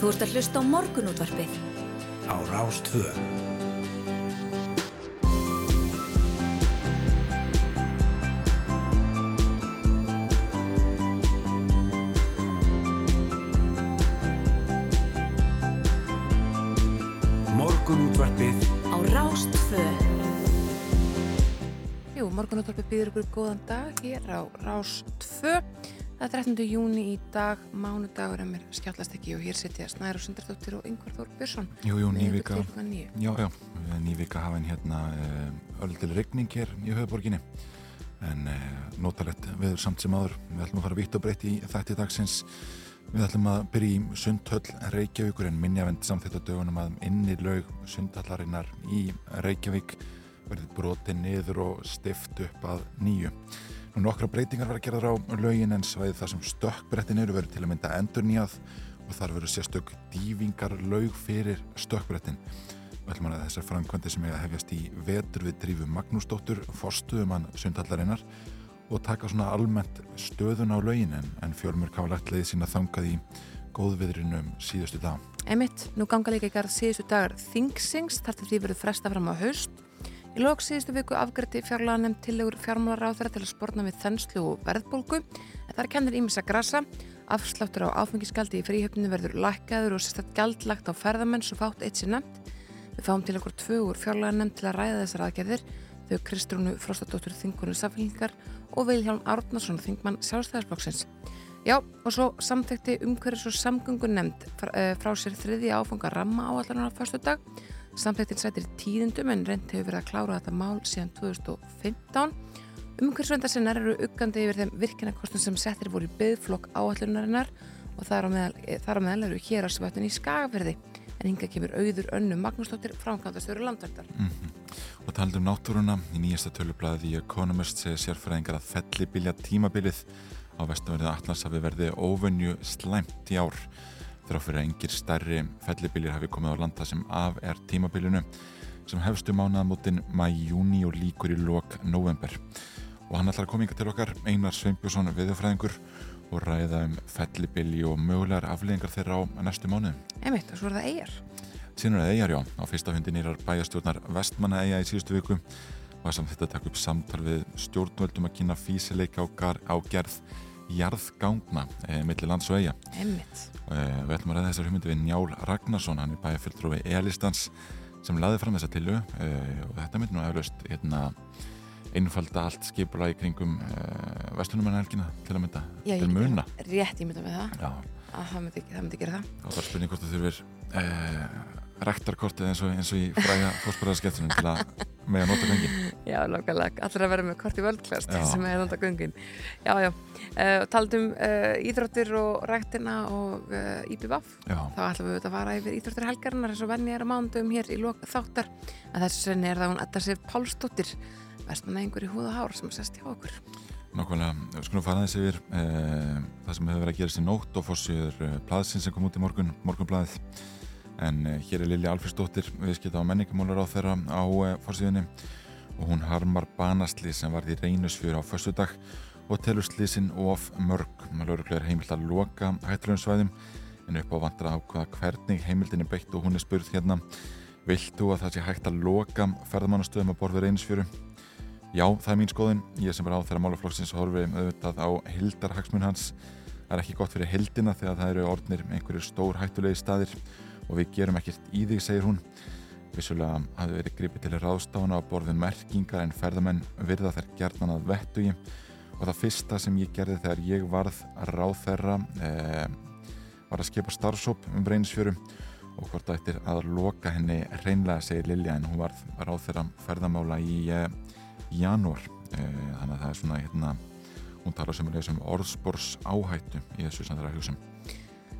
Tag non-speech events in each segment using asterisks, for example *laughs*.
Þú ert að hlusta á morgunútvarpið. Á Rástvö. Morgunútvarpið Á Rástvö. Jú, morgunúttarpið býður ykkur góðan dag hér á Rás 2. Það er 13. júni í dag, mánudagur en mér skjallast ekki og hér setja Snæru Sundardóttir og Yngvar Þór Björnsson. Jú, jú, nývika. Já, já, nývika hafa henn hérna ölltil regning hér í höfuborginni en uh, notalett viður samt sem áður. Við ætlum að fara vitt og breytt í þætti dagsins. Við ætlum að byrja í Sundhöll Reykjavíkur en minnjavend samþitt á dögunum að inni laug Sundhallarinnar í Reykjavík verði brotið niður og stift upp að nýju. Nokkra breytingar var að gera þar á laugin en svæði þar sem stökkbrettin eru verið til að mynda endur nýjað og þar verður sérstök dývingar laug fyrir stökkbrettin. Ætlum að þessar framkvæmdi sem eiga að hefjast í vetur við drífu Magnúsdóttur, forstuðumann sundhallarinnar og taka svona almennt stöðun á laugin en, en fjölmur hafa lagt leiði sína þangað í góðviðrinum síðustu dag. Emitt, nú ganga líka í garð síðustu dagar Thingsings, þar til því verður fresta fram á haust. Í lok síðustu viku afgrætti fjárlega nefnd tillegur fjármálaráþara til að sporna við þenslu og verðbólgu. En þar kennir ímissa grasa. Afsláttur á áfengisgaldi í fríhjöfninu verður lækkaður og sérstætt gald lagt á ferðamenn svo fátt eitt sér nefnd. Við fáum til okkur tvö úr fjárlega nefnd til að ræða þessar aðgerðir. Þau Kristrúnu Frostadóttur Þingunum Saflingar og Vilhjálm Árnarsson Þingmann sjálfstæðarsflokksins. Já, og svo samþekti umhverjus og samgöngun nefnd uh, frá sér þriði áfanga ramma áallarnar á fyrstu dag. Samþektin sættir tíðindum en reynd hefur verið að klára þetta mál síðan 2015. Umhverjusvendarsinnar eru uggandi yfir þeim virkinarkostum sem settir voru í byggflokk áallunarinnar og þar á meðal, eh, meðal eru hér að svötun í skagafyrði en hinga kemur auður önnu Magnúsdóttir framkvæmdastöru landverndar. Mm Og talað um náttúruna, í nýjasta tölublaði The Economist segir sérfræðingar að fellibilja tímabilið. Á vestanverðið Atlas hafi verið óvönju slæmt í ár þrá fyrir að engir stærri fellibiljir hafi komið á landa sem af er tímabilinu sem hefstu mánaðamótin mæjúni og líkur í lok november og hann ætlar að koma yngar til okkar Einar Sveinbjörnsson viðurfræðingur og ræða um fellibilji og mögulegar afleðingar þeirra á næstu mánuðum Emitt, og svo er það eigjar. Síðan er eigjar, já. Á fyrsta hundi nýrar bæjastjórnar Vestmanna eiga í síðustu viku var samt þetta að taka upp samtal við stjórnvöldum að kynna físileika á, á gerð jarðgangna e, millir lands og eiga. Emitt. E, við ætlum að ræða þessar hugmyndi við Njál Ragnarsson, hann er bæjarfylltrúi Elistans sem laði fram þessa tilu e, og þetta myndi nú eflaust hérna, einfalda allt skipula í kringum e, vestlunumennhelgina til að mynda, Já, ég til muna. Rétt ímynda með það. Já, Að það myndi, það myndi gera það. þá var spurning hvort þú þurfir e, rektarkortið eins og, eins og í fræga fórsparaðarskettunum til að með að nota gangin. Já, lókalega, allir að vera með kort í völdklast sem er nota göngin. Já, já, uh, taldum uh, íþróttir og ræktina og uh, IPVAF. Já, Þá ætlum við að fara yfir íþróttir helgarinnar eins og venni er að mándum hér í lok þáttar. En þessu senni er það hún Edda Sif Pálsdóttir, vestmanna einhver í húð og hár sem sest hjá okkur. Nákvæmlega, við skulum fara aðeins yfir það sem hefur verið að gerast í nótt og fórsýður plaðsinn sem kom út í morgun, morgunblaðið en e, hér er Lilja Alfriðsdóttir viðskipta á menningamólar á þeirra á fórsýðunni og hún harmar banasli sem varði í reynusfjör á föstudag og telur slísin of mörg maður er heimilt að loka hættulegum svæðum en upp á vantra ákvaða hvernig heimildin er beitt og hún er spurð hérna Vilt þú að það sé hægt að loka ferðamannastöðum að borða reynusfjöru? Já, það er mín skoðun. Ég sem er á þeirra málaflokksins horfi auðvitað á hildarhagsmun hans. Það er ekki gott fyrir hildina þegar það eru orðnir einhverjir stór hættulegi staðir og við gerum ekkert í þig, segir hún. Vissulega hafði verið gripið til ráðstána á borðu merkingar en ferðamenn virða þær gerðan að vettugi. Og það fyrsta sem ég gerði þegar ég varð ráð þeirra eh, var að skipa starfsóp um reynisfjöru og hvort það eittir að loka henni reynlega, segir Lilja, en hún varð ráð þeirra ferðamála í eh, janúar. Eh, þannig að það er svona hérna, hún talar sem er um orðspors áhættu í þessu sem það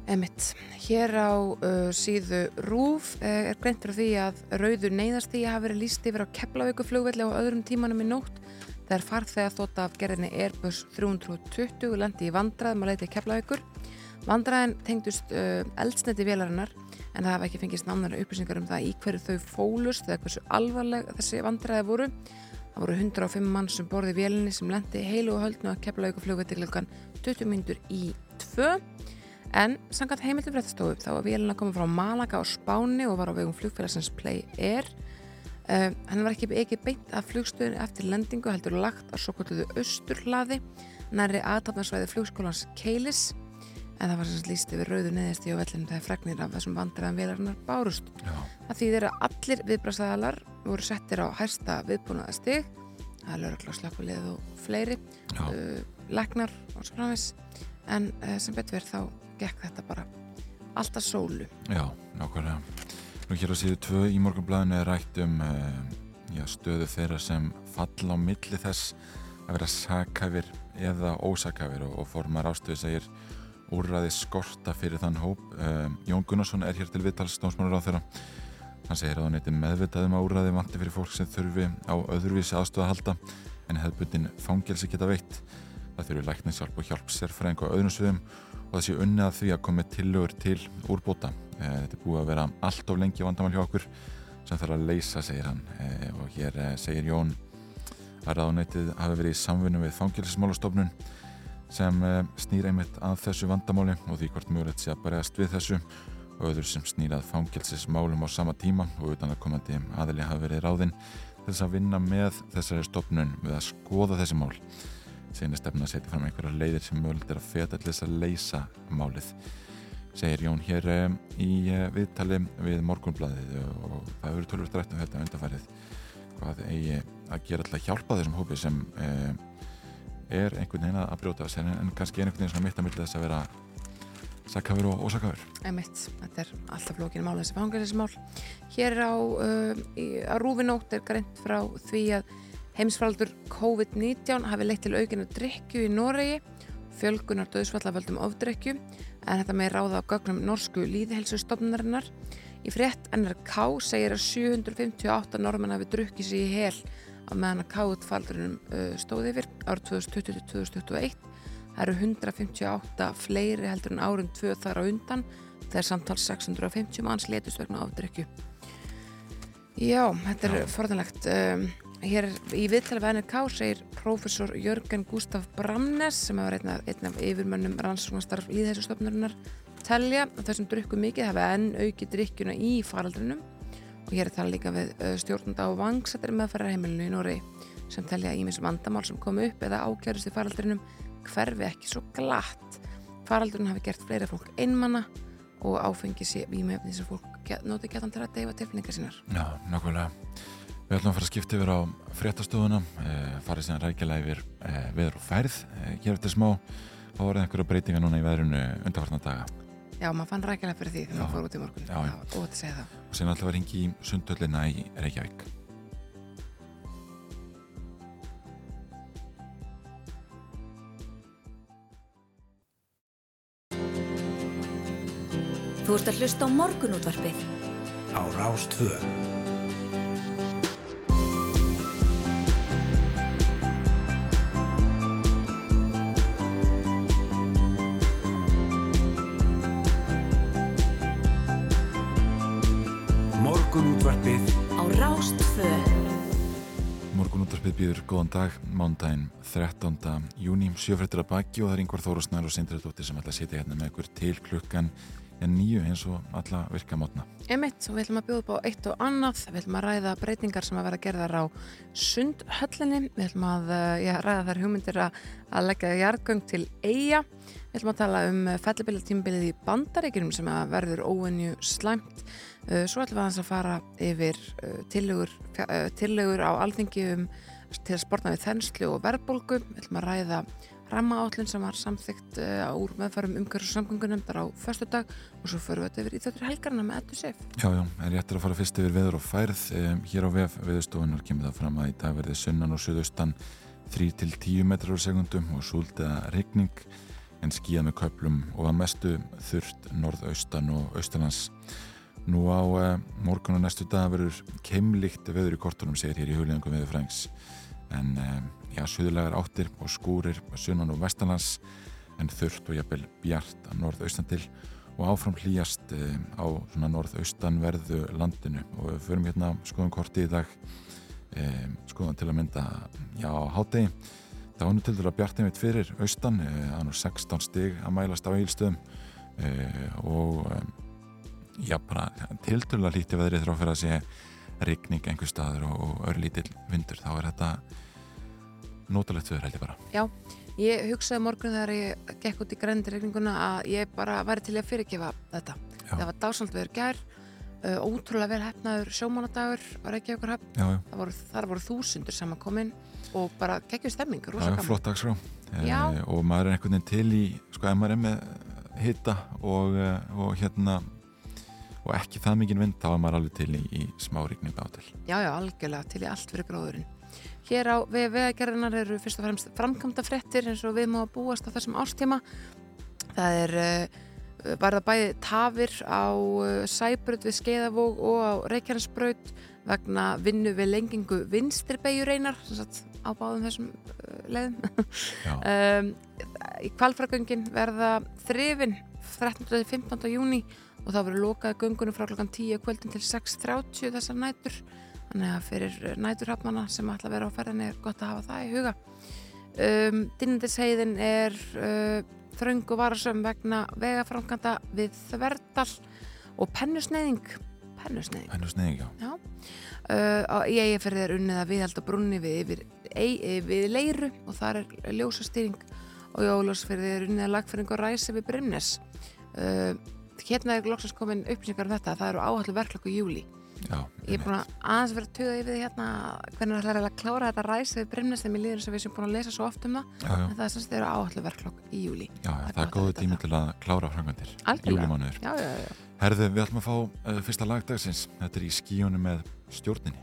Emitt, hér á uh, síðu RÚF uh, er greint fyrir því að rauður neyðastíði hafi verið líst yfir á Keflavíku flugvelli á öðrum tímanum í nótt þegar farþega þótt af gerðinni Airbus 320 lendi í vandraðum að leita í Keflavíkur. Vandraðin tengdust uh, eldsneti vélarinnar en það hafa ekki fengist nánar upplýsingar um það í hverju þau fólust eða hversu alvarleg þessi vandraði voru. Það voru 105 mann sem borði vélinni sem lendi heilu og höldnu að Keflavíku flugvelli klukkan 20 myndur í 2 En sangat heimildi fréttastofu þá var vélina komið frá Malaga á Spáni og var á vegum flugfélagsins Play Air. Uh, hann var ekki, ekki beint af flugstöðinu eftir lendingu heldur lagt á svo kvölduðu austurhlaði næri aðtapnarsvæði flugskólans Keilis en það var sem líst yfir rauðu neðisti og vellinu þegar fregnir af þessum vandræðan vélarinnar bárust. Já, Það þýðir að allir viðbrasaðalar voru settir á hæsta viðbúnaða stig það er lögregla slökkulið og fleiri uh, legnar og svo framvis en uh, sem betur verið þá gekk þetta bara alltaf sólu já, nákvæmlega. Nú hér á síðu tvö í morgunblæðinu er rætt um uh, já, stöðu þeirra sem falla á milli þess að vera sakhæfir eða ósakhæfir og, og formar ástöðu segir úrræði skorta fyrir þann hóp. Uh, Jón Gunnarsson er hér til viðtals stónsmánur á þeirra. Hann segir að hann eitthvað meðvitaðum að úrræði vanti fyrir fólk sem þurfi á öðruvísi aðstöða að halda en hefðbundin fangelsi geta veitt. Það þurfi læknishjálp og hjálp sérfræðing á öðrum sviðum og það sé unnið að því að komi tillögur til úrbóta. Eh, Þetta er búið að vera allt of lengi vandamál hjá okkur sem þarf að leysa, segir hann. Eh, Og hér eh, segir Jón að ráðuneytið hafi verið í samvinnu við fangelsismálastofnun sem snýr einmitt að þessu vandamáli og því hvort mögulegt sé að berjast við þessu og öður sem snýrað fangelsismálum á sama tíma og utan að komandi aðili hafi verið ráðinn til þess að vinna með þessari stofnun við að skoða þessi mál síðan er stefna að setja fram einhverja leiðir sem mögulegt er að feta til þess að leysa málið segir Jón hér eh, í eh, viðtali við morgunbladið og það hefur tölvöld rætt um þetta undarfærið hvað eigi að gera að hjálpa þessum hópi sem eh, er einhvern veginn að brjóta af sér en, kannski er einhvern veginn svona mitt að milli þess að vera sakkafur og ósakkafur Einmitt, þetta er alltaf flókinu mál þessi fangarismál. Hér á, uh, á rúfinótt er greint frá því að heimsfaldur COVID-19 hafi leitt til aukinu drikju í Noregi, fjölgunar döðsvallaföldum ofdrykju, en þetta með ráða á gögnum norsku líðhelsustofnarinnar. Í frétt NRK segir að 758 normenn hafi drukkið sér í hel á meðan að COVID-faldurinnum uh, stóði yfir árið 2020-2021. Það eru 158 fleiri heldur en árum tvö þar á undan þegar samtals 650 manns letust vegna afdrykju. Já, þetta er forðanlegt. Um, hér í viðtala við NRK segir prófessor Jörgen Gustaf Bramnes sem var einn af, einn af yfirmönnum rannsóknastarf líðhæsustofnurinnar telja að þessum drukku mikið hafi enn aukið drikkjuna í faraldrinum og hér er tala líka við uh, stjórnunda á vangsættir meðferðarheimilinu í Nóri sem telja að ímis vandamál sem komu upp eða ákjörust í faraldrinum hverfi ekki svo glatt. Faraldurinn hafi gert fleira fólk einmanna og áfengi sé vímefni sem fólk noti getan til að deyfa tilfinningar sínar. Já, nákvæmlega Við ætlum að fara að skipta yfir á fréttastofuna e, farið síðan rækilega yfir e, veður og færð e, hér eftir smá þá voruð einhverja breytinga núna í veðrunu undarfartna daga Já, maður fann rækilega fyrir því þegar maður fór út í morgun. Já, já. Og þetta segja það. og síðan alltaf var hingi í sundöllina í Reykjavík Þú ert að hlusta á morgunútvarpið. á Rástvö. Útarpið býður góðan dag mándaginn 13. júni sjöfrættur að baki og það er yngvar Þórusnar og Sindrættóttir sem ætla að sitja hérna með ykkur til klukkan en nýju eins og alla virka mótna Emitt, og við ætlum að bjóða upp á eitt og annað. Við ætlum að ræða breytingar sem að vera gerðar á sundhöllinni. Við ætlum að uh, já, ræða þær hugmyndir að, að leggja jarðgöng til eiga. Við ætlum að tala um fellibilatímbilið í bandaríkjunum sem að verður óvenju slæmt. Uh, Svo ætlum við aðeins að fara yfir uh, tillögur, tillögur á alþingi um til að sporna við þenslu og verðbólgu. Við ætlum að ræða rammaállun sem var samþygt uh, úr meðfærum umhverjus samgöngunemndar á föstudag og svo förum við þetta yfir í þettur helgarna með Eddu Sif. Já, já, en réttir að fara fyrst yfir veður og færð um, hér á vef veðurstofunar kemur það fram að í dag verði sunnan og suðaustan 3-10 metrar á sekundum og súlda regning en skíða með köplum og að mestu þurft norðaustan og austalands Nú á uh, morgun og næstu dag verður keimlíkt veður í kortunum segir hér í hulingum veður frængs en uh, já, suðulegar áttir og skúrir sunnan og vestanlands en þurft og jafnvel bjart að norðaustan til. Og áfram hlýjast uh, á norðaustanverðu landinu. Og við förum hérna skoðum korti í dag um, skoðum til að mynda já, hátegi það var nú til dæla bjart einmitt fyrir austan, það er nú 16 stig að mælast á eilstöðum uh, og já, bara tilturlega lítið veðrið þrá fyrir að sé rigning einhver staður og, og örlítill vindur, þá er þetta nótalegt viður held ég bara. Já, ég hugsaði morgun þegar ég gekk út í grendiregninguna að ég bara væri til að fyrirgefa þetta. Já. Það var dásamt viður gær, uh, ótrúlega vel hefnaður sjómánadagur Reykjavíkur höfn. Já, já, Voru, þar voru þúsundur saman komin og bara geggjum stemming, það rosa gaman. flott dagskrá Já. uh, og maður er einhvern veginn til í sko, með hitta og, uh, og hérna og ekki það mikið vind, þá er maður alveg til í, í smá rigning átil. Já, já, algjörlega til í allt fyrir gróðurinn. Hér á vegagerðinar eru fyrst og fremst framkvæmda frettir eins og við má búast á þessum ástíma. Það er uh, varða bæði tafir á uh, Sæbröð við Skeiðavóg og á Reykjanesbraut vegna vinnu við lengingu vinstrirbeigur sagt, á báðum þessum uh, leiðum. Um, *laughs* í kvalfragöngin verða þrifin 13. til 15. júni og þá verður lokað göngunum frá klokkan 10 kvöldin til 6.30 þessar nætur. Þannig að fyrir næturhafnana sem ætla að vera á ferðinni er gott að hafa það í huga. Um, Dinnendisheiðin er uh, þröng og varasöm vegna vegaframkanta við Þverdal og pennusneiðing pennusneiðing. Já, uh, á- í eigafærið er unnið að viðhalda brunni við, yfir, ei, við leiru og þar er ljósastýring. Og í ólásfærið er unnið að lagfæring og ræsi við Brynnes. Uh, hérna er loksast komin upplýsingar um þetta, það eru áhallu verklokku í júli. já Ég er búin að aðeins vera tuga yfir því hérna hvernig það er að klára þetta ræsi við mér líður þess að við sem búin að lesa svo oft um það, Já, já, en það er semst eru áhallu verklokk í júli. já, Það er það er góðu tími til að klára. Algjörlega. Júlimánuður. Já, já, já. Herðu, við ætlum að fá uh, fyrsta lagdagsins. Þetta er í skíunum með stjórninni.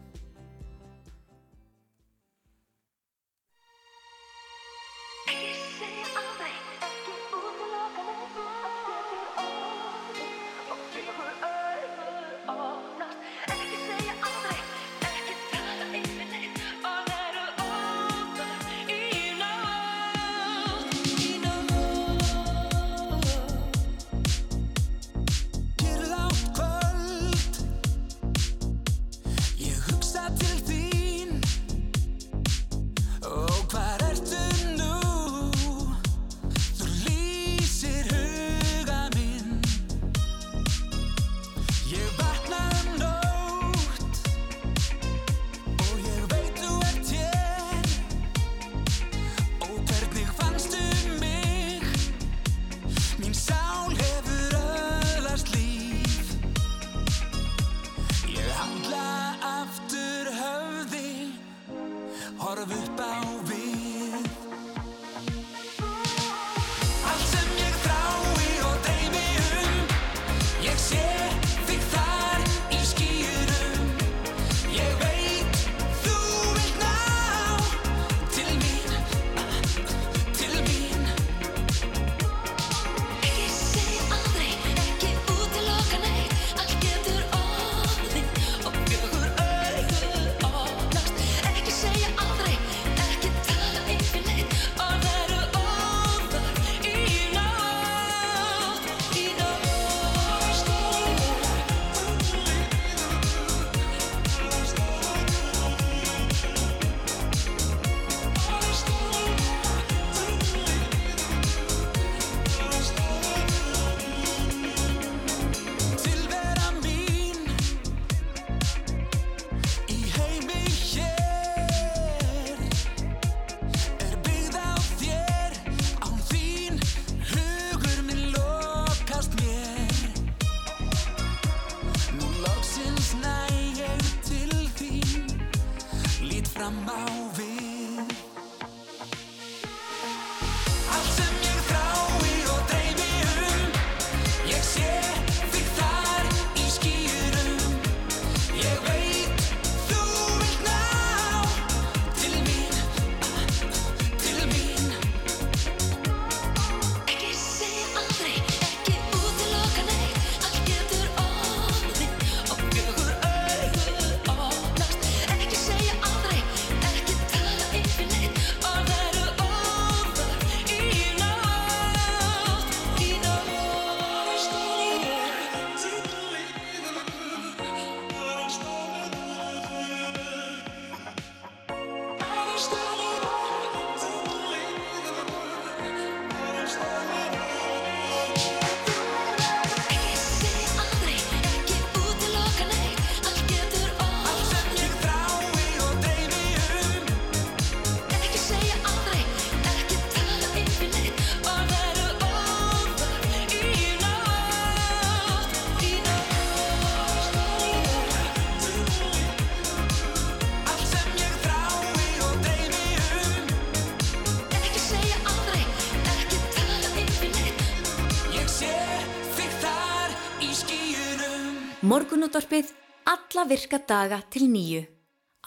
Morgunútvarpið alla virka daga til nýju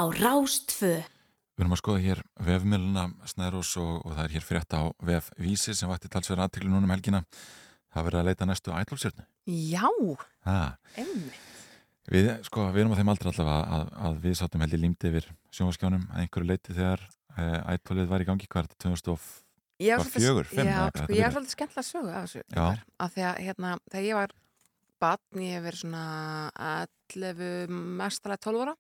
á Rástfö. Við erum að skoða hér vefmiðluna Snærós og, og það er hér frétt á vef Vísi sem vakti talsverða aðtikli núna um helgina. Það verið að leita næstu ætlólsjörnu. Já, Ha, einmitt. við, sko, við erum á þeim aldrei allavega að, að við sátum held í límdi yfir sjónvaskjánum að einhverju leiti þegar uh, ætlólið var í gangi hvert 2000 og Ég Var fjögur, fimm, Já, eða sko, ég er svolítið skemmtilega að sögu af þessu. Að, hérna, þegar ég var batn, ég hef verið svona 11, mestalega 12 ára,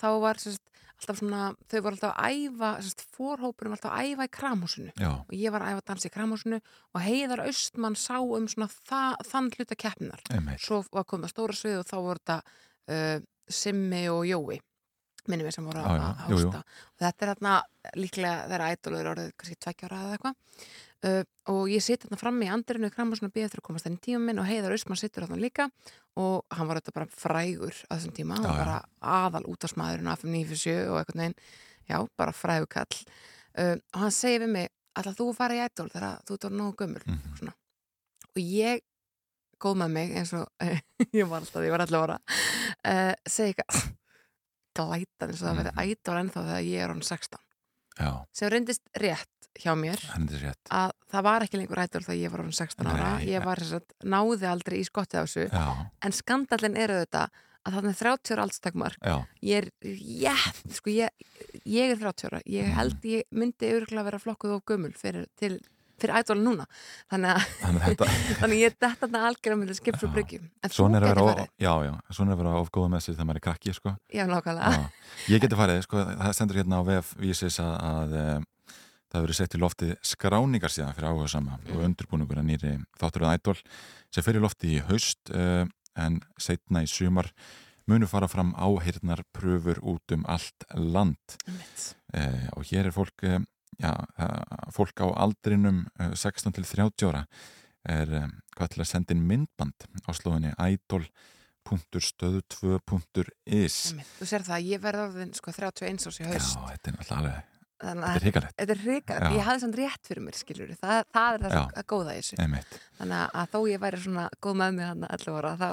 þá var sérst, alltaf svona, þau voru alltaf að æfa, sérst, fórhópurum alltaf að æfa í kramhúsinu. Já, Og ég var að æfa dans í kramhúsinu og Heiðar Austmann sá um svona það, þann hluta einmitt. Svo var komið að stóra svið og þá voru þetta uh, Simmi og Jói minnum við sem voru að að jú, jú. og þetta er hérna líklega þegar ædolur orðið kannski tveggjára eða eitthvað uh, og ég sitt hérna frammi í andirinu og býði eftir að komast þenni tíma minn og Heiðar Austmann sittur hérna líka og hann var þetta bara frægur að þessum tíma, hann var bara aðal útastmaðurinn af 957 og eitthvað neginn já, bara frægur kall uh, og hann segir við mig, ætla þú fara í ædol þegar þú orðin nógu gömul Mhm. svona. og ég góð með mig eins og *laughs* ég var alltaf, ég var alltaf ára uh, segi eitthvað *laughs* glætan eins og það verði Mhm. ædol ennþá þegar ég er hann 16 Já, sem reyndist rétt hjá mér. Að það var ekki lengur ædol þegar ég var hann 16 ára. Nei. ég var að náði aldrei í skottið á þessu. Já, en skandallin er auðvitað að þannig er 30 ára aldstakmark já, ég er, ég, sko ég ég er 30 ára, ég Mhm. held ég myndi örgulega vera flokkuð og gömul fyrir, til, fyrir ædol núna. Þannig að, þannig þetta, *laughs* þannig ég er þetta algjörða með skip svo Já. bryggju en þú svona er að vera, farið, á- já, já, svona er að vera of góða með sig þegar maður er krakki, sko. já nákvæmlega. Ég geti *laughs* farið, sko, það stendur hérna á VF vísis að, að það verið sett í lofti skráningar síðan fyrir áhuga sama og Mm. undirbúningur að nýri þátturinn ædol sem fyrir lofti í haust e, en setna í sumar munu fara fram áheyrnar pröfur út um allt land e, og hér er fólk e, já, fólk á aldrinum e, 16 til 30 ára er hvað til að senda inn myndband á slóðinni idol.stöðu2.is Einmitt. þú sér það, ég verði orðin sko 31 árs í Já, haust þetta er náttúrulega alveg þannig Þetta að er þetta er Já. ég hafði samt rétt fyrir mér skilur það, það er það sem að góða þessu einmitt. Þannig að- þó ég væri svona góð með mig hann 11 ára *laughs* þá,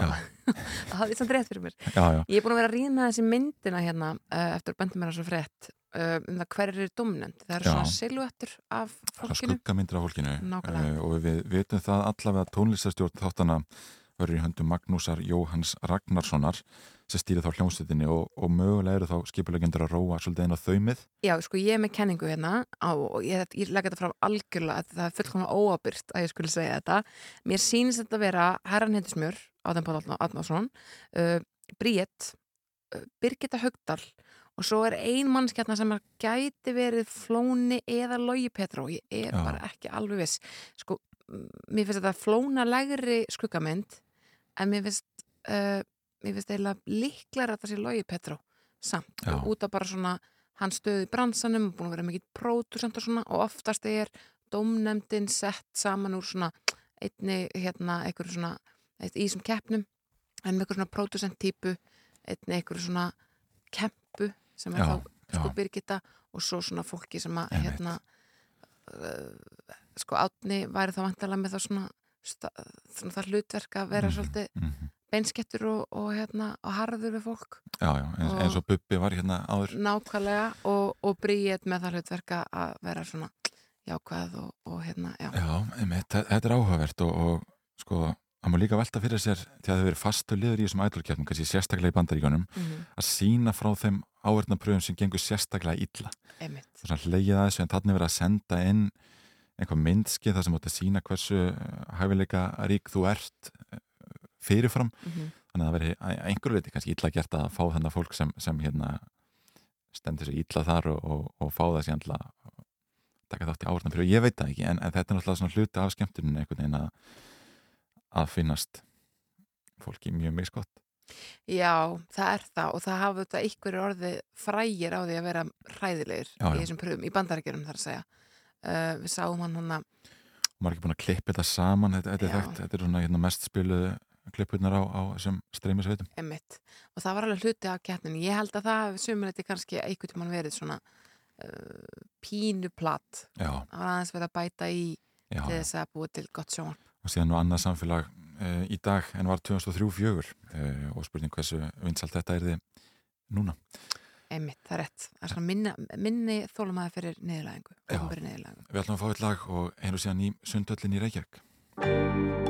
hafði ég samt rétt fyrir mér. Já, já, ég er búin að vera að rýna þessi myndina hérna uh, eftir að benda mér þessu frétt uh, um það hver er domnend það eru Já. svona silhuettur af fólkinu. skuggamyndir af fólkinu. Eh, og við vitum það allavega að tónlistarstjórn þáttana verður í höndum Magnúsar Jóhanns Ragnarssonar sem stýri þá hljómsveitinni og, og mögulega eru þá skipulegendur að róa svolítið inn á þaumið Já, sko, ég er með kenningu hérna á, og ég, ég legg þetta fram algjörlega að það er fullkomlega óabyrt að ég skulle segja þetta. Mér sýnist þetta að vera Herran Hendismjör, Átæn Páll Átnarsson, uh, Bríett, uh, Birgitta Högdal og svo er ein mannskjarnar sem gæti verið Flóni eða Logi Petró, ég er Já. bara ekki alveg viss. Sko, mér finnst þetta flóna lægri skuggamynd en mér finnst, uh, mér finnst eiginlega líklar að það sé Logi Petró samt, Já. út af bara svona hann stöði bransanum, búin að vera mikið pródusent og svona og oftast er dómnefndin sett saman úr svona einni hérna einhverju svona eitt, í þessum keppnum en með einhverju svona pródusent típu einni einhverju svona kempu sem er Já, þá sko. Birgitta og svo svona fólki sem að hérna uh, sko átni væri þá vantarlega með það svona, svona það hlutverk að vera Mhm, svolítið mhm. Beinskettur og, og hérna og harður við fólk. Já, já, eins, Og- eins og Bubbi var hérna áður. Nákvæmlega og, og bríið með það hlutverka að vera svona jákvæð og, og hérna, já. Já, þe- þetta er áhugavert og, og sko, það má líka velta fyrir sér því að þau verið fastu liður í þessum ædolkjarnum kannski sérstaklega í bandaríkjónum Mm að sína frá þeim áverðnapröfum sem gengur sérstaklega illa. Og svona hleyið að þessu en þannig verið að senda inn einhvað myndskið þar sem átt að sína hversu eh, hæfileika rík þú ert fyrirfram Mm þannig að það veri einhverju leiti kannski illa gert að fá þennan fólk sem, sem hérna stendur sér illa þar og, og, og fá það síðan að taka þátt í áverðna fyrir ég veit það ekki en, en þetta er náttúrulega svona hluti af skemmtuninu einhvern veginn að, að finnast fólki mjög misgott Já, það er það og það hafa þetta einhverju orði frægir á því að vera hræðilegir Já, já. í þessum pröfum, í bandarækjurum þar að segja. Uh, við sáum hann hann að, og maður er ekki búin að klippa þetta saman þetta, þetta, er, þekkt, þetta er svona hérna, mest spiluðu klippurnar á, á þessum streymisveitum emitt, og það var alveg hluti af keppninu. Ég held að það sumuleiti kannski einhvern tímann verið svona uh, pínuplatt. já, Það var aðeins verið að bæta í já, til þess að búa til gott sjónvarp. og síðan nú annað samfélag uh, í dag en var 2003-04 uh, og spurning hversu vinsalt þetta er þið núna. Einmitt, það er rétt. Það er svona minni, minni þólumæði fyrir niðurlæðingu. Já. Við ætlum að fá eitt lag og heyrum síðan í Sundhöllin í Reykjavík.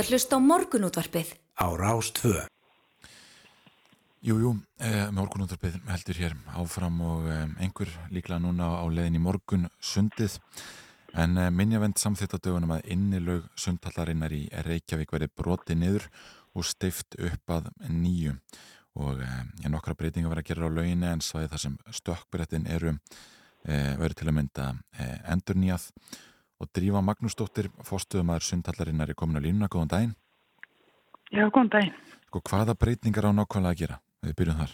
Ert að hlusta á morgunútvarpið. á Rástvö. Jú, jú, eh, morgunúttarpið heldur hér áfram og eh, einhver líklega núna á leiðin í morgun sundið en eh, minnjavend samþitt á dögunum að innilög sundhallarinnar í Reykjavík verið broti niður og stift upp að nýju og eh, nokkra breytinga verið að gera á lauginni en svæði þar sem stökkbrettin eru eh, verið til að mynda eh, endur nýjað og Drífa Magnúsdóttir, fórstuðumæður sundhallarinnar er komin á línuna, góðan daginn Já, góðan daginn. Sko, hvaða breytingar á nákvæmlega að gera? Við byrjum þar.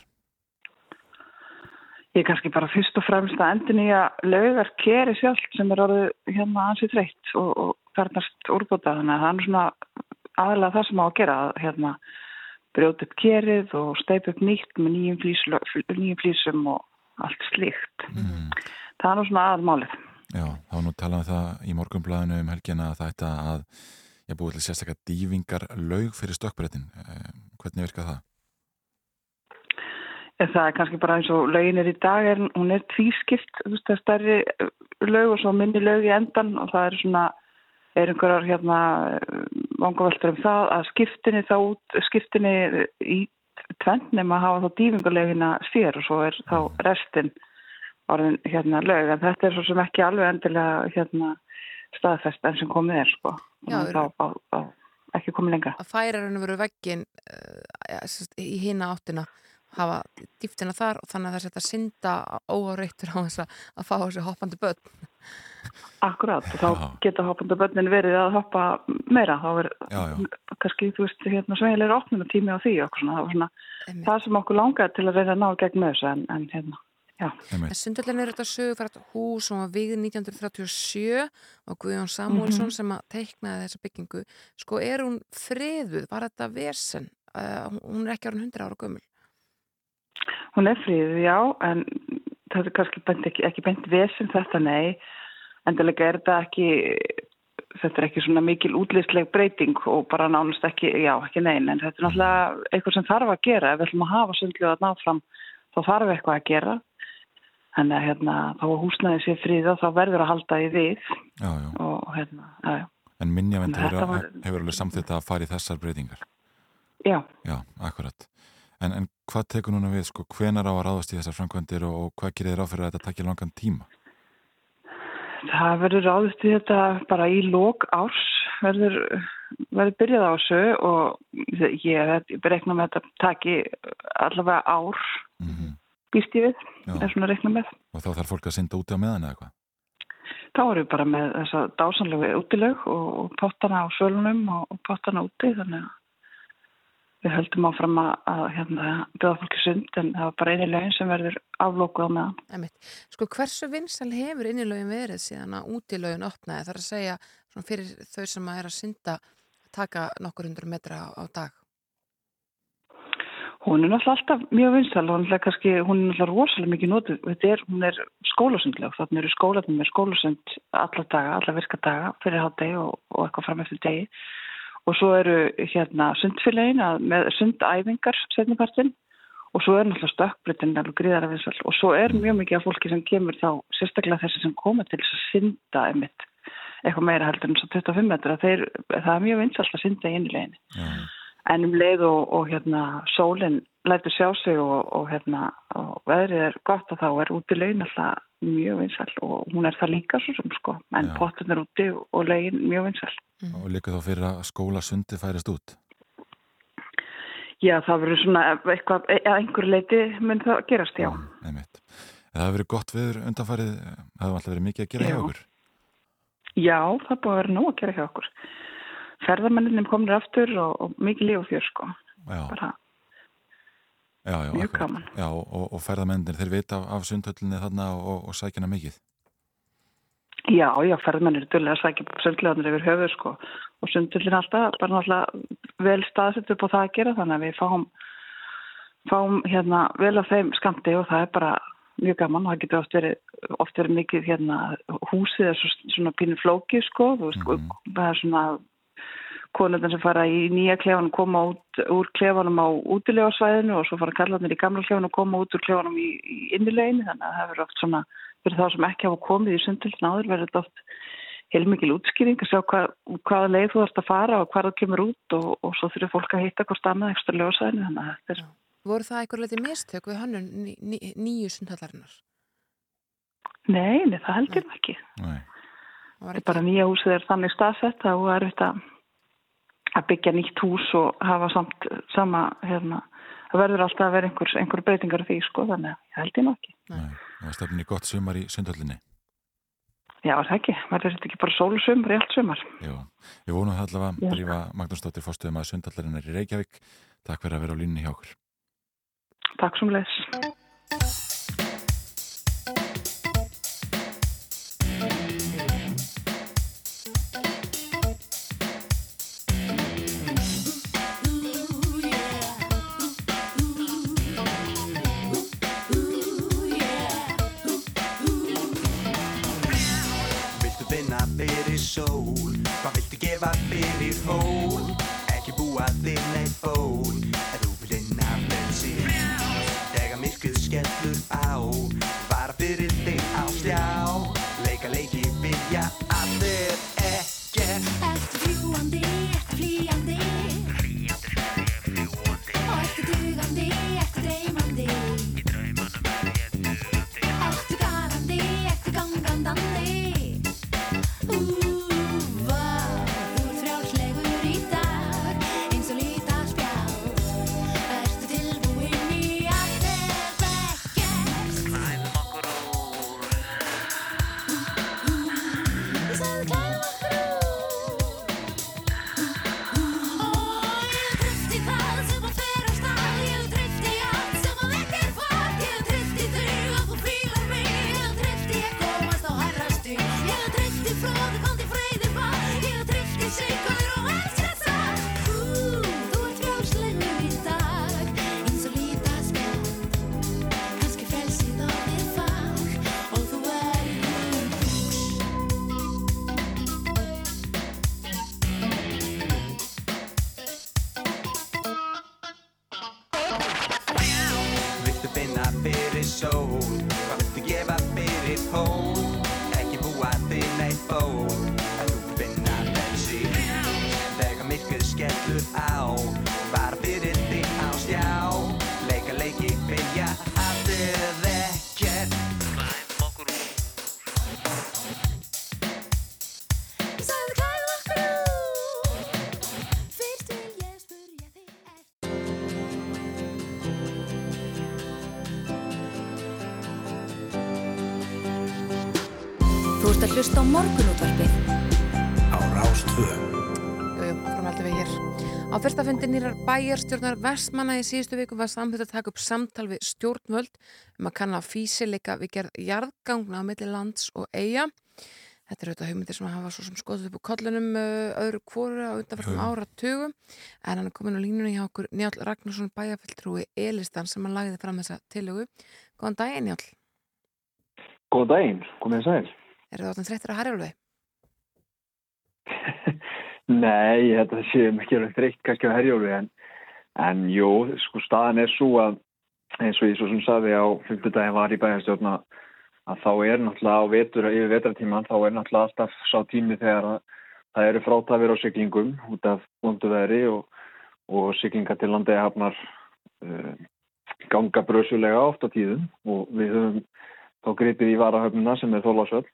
Ég er kannski bara fyrst og fremst að endin í að laugar keri sjálf sem er orðið hérna ansið þreytt og, og fernast úrbóta þannig að það er svona aðalega það sem á að gera að hérna brjóta upp kerið og steipa upp nýtt með nýjum, flýsum og allt slíkt. Mm. Það er svona aðmálið. Já, þá nú talað um það í morgunblæðinu um helgina að þetta að ég búið til sérstaklega dývingar laug fyrir stökkbrettin. Eh, hvernig virkað það? Það er kannski bara eins og lögin er í dag, er, hún er tvískipt, þú veist, það er stærri uh, lög og svo minni lög í endan og það er svona, er einhverjar hérna vangaveltur um það að skiptinni þá út, skiptinni í tvent nema að hafa þá dýfingarlegina sér og svo er þá restin orðin hérna lög, en þetta er svo sem ekki alveg endilega hérna staðfest enn sem komið er, sko. Já, að þá, þá, þá ekki komið lengra. að færa raun og veru veggin uh, í hina áttina hafa dýftina þar og þannig að það setja synda óáreittur á þess að, að fá þessi hoppandi börn Akkurát, og þá Já. geta hoppandi börnin verið að hoppa meira, þá er Já, já. kannski, þú veist, hérna svegilega opnum tími á því okkur svona, það var svona það sem okkur langaði til að reyna að ná gegn með þessu en, en hérna, Sundhöllin er þetta sögufært hús sem var vigð 1937 og Guðjón Samúlsson sem að teiknaði þessa byggingu. Sko er hún friðuð? Var þetta vesen? Uh, hún er ekki árun 100 ára gömul. hún er fríð, já en þetta er kannski bent, ekki, ekki bent vesinn þetta, nei endilega er þetta ekki þetta er ekki svona mikil útlýsleg breyting og bara nánast ekki, já, ekki nein en þetta er náttúrulega eitthvað sem þarf að gera ef við ætlum að hafa sundlu að ná fram þá þarf eitthvað að gera þannig að hérna, þá að húsnæði sé fríða þá verður að halda því við Já, já. og hérna, já, já. En minnjavend Þetta hefur, var- hefur alveg samþitt að fara í þessar breytingar. já. Já, akkurat. En, en hvað tekur núna við, sko, hvenar á að ráðast í þessar framkvæmdir og, og hvað gerir þér á fyrir að þetta takja langan tíma? Það verður ráðist í þetta bara í lók árs, verður, verður byrjað á þessu og ég, ég berekna með þetta taki allavega ár, Mm býst ég við, Já. er svona reikna með. Og þá þarf fólk að synda úti á meðan eða hvað? Þá erum við bara með þessa dásanlegu útilög og, og pottana á sölunum og, og pottana úti þannig að við höldum áfram að, að hérna, bjóða fólki sund en það var bara eini lögin sem verður aflókuð á meðan. Einmitt. Sko hversu vinsal hefur innilögin verið síðan að útilögin opnaði? Það er að segja svona, fyrir þau sem að er að synda taka nokkur hundur metra á, á dag. Hún er náttúrulega alltaf mjög vinsal hún er, náttúrulega rosalega mikið nótið. Hún er skólasundleg, þannig eru skólanum með skólasund alla daga, alla virka daga fyrir hátdegi og, og eitthvað fram eftir degi. Og svo eru hérna sundfélagin með sundæfingar setnipartin og svo er náttúrulega stökkbrytin alveg gríðara vinsal og svo er mjög mikið af fólki sem kemur þá sérstaklega þessi sem koma til þess að synda einmitt eitthvað meira heldur en svo 25 metra. Þeir, það er mjög vinsalt að synda í innilegin Já, en um leið og, og hérna sólinn lætur sjá sig og, og hérna og veðrið er gott og þá er úti laun alltaf mjög vinsæl og hún er það líka svo sem sko en Já. pottin er úti og laun mjög vinsæl og líka þá fyrir að skóla sundi færist út. Já það verður svona eitthvað að einhverju leiti mun það gerast já Einmitt. Það hefur verið gott viður undanfarið, það hefur alltaf verið mikið að gera hjá Já. okkur. Já það er búið að vera nóg að gera hjá okkur ferðamenninum komnir aftur og, og mikið líf og fjör sko bara já, já. mjög gaman. Já, og, og ferðamennir, þeir vita af, af sundhöllinni þarna og, og sækjana mikið. Já, já, ferðmenn eru dullega að sækja sundlegaðnir yfir höfuð sko og sundullin alltaf bara náttúrulega vel staðsett upp á það að gera þannig að við fáum, fáum hérna vel af þeim skamti og það er bara mjög gaman og það getur oft verið, oft verið mikið hérna húsið er svo, svona pínu flóki sko, þú veist, Mhm. það er svona konundan sem fara í nýja klefanum koma út úr klefanum á útilegarsvæðinu og svo fara kallarnir í gamla klefanum koma út úr klefanum í, í innileginu þannig að það verður oft svona fyrir þá sem ekki hafa komið í sundhildin áður verður þetta oft heilmikil útskýring að sjá hvað, hvaða leið þú ert að fara og hvað það kemur út og, og svo þurfir fólk að hitta hvort annað ekstra ljósaðinu þannig að þetta er Voru það eitthvað leiti mistök við hönnun ný, ný, nýju sundhallarinnar? Nei, nei, það held ég nú ekki. Nei. Það var Þetta bara nýja húsið er þannig staðsett að þú er þetta að byggja nýtt hús og hafa samt sama, hérna, það verður alltaf að vera einhver, einhver breytingar því, sko, þannig að ég held ég nú ekki. Nei. Það var stefnin í gott sumar í sundhöllinni. Já, er það ekki, verður þetta ekki bara sólusumar í allt sumar. Við vonum það allavega Já. að drífa Magnúsdóttir fórstuðum að sundhallarinnar í Reykjavík. Takk fyrir að vera á línni hjá okkur. Takk sem leis. Sól? Hvað viltu gefa fyrir hól? Ekki búa þig neitt ból En þú vil vinna frelsi Þegar myrkrið skellur á nýrar bæjarstjórnar Vestmanna í síðustu viku var samþýtt að taka upp samtal við stjórnvöld um að kanna físileika við gerð jarðgangna á milli lands og eiga. Þetta er auðvitað hugmyndir sem hafa svo sem skoðið upp úr kollunum öðru kvoru á undanfærstum áratugum en hann er komin á línunni hjá okkur Njál Ragnarsson bæjarfylltrúi Elistan sem hann lagði fram þessa tillögu. Góðan daginn Njál, Góðan daginn, komið þið sæl. er það áttan þreyttir að Harjálfi? *laughs* Nei, ég held að það sé ekki alveg þreytt kannski á herjólu en, en jú, sko staðan er svo að eins og ég svo sem saði á 50 daginn var í bæjarstjórna að þá er náttúrulega á vetur, yfir vetratíman þá er náttúrulega alltaf sá tími þegar að það eru frátafir á siglingum út af vondu veðri og, og siglinga til landegi hafnar uh, ganga brösulega oft á tíðum og við höfum þá gripið í varahöfnuna sem er þólasöld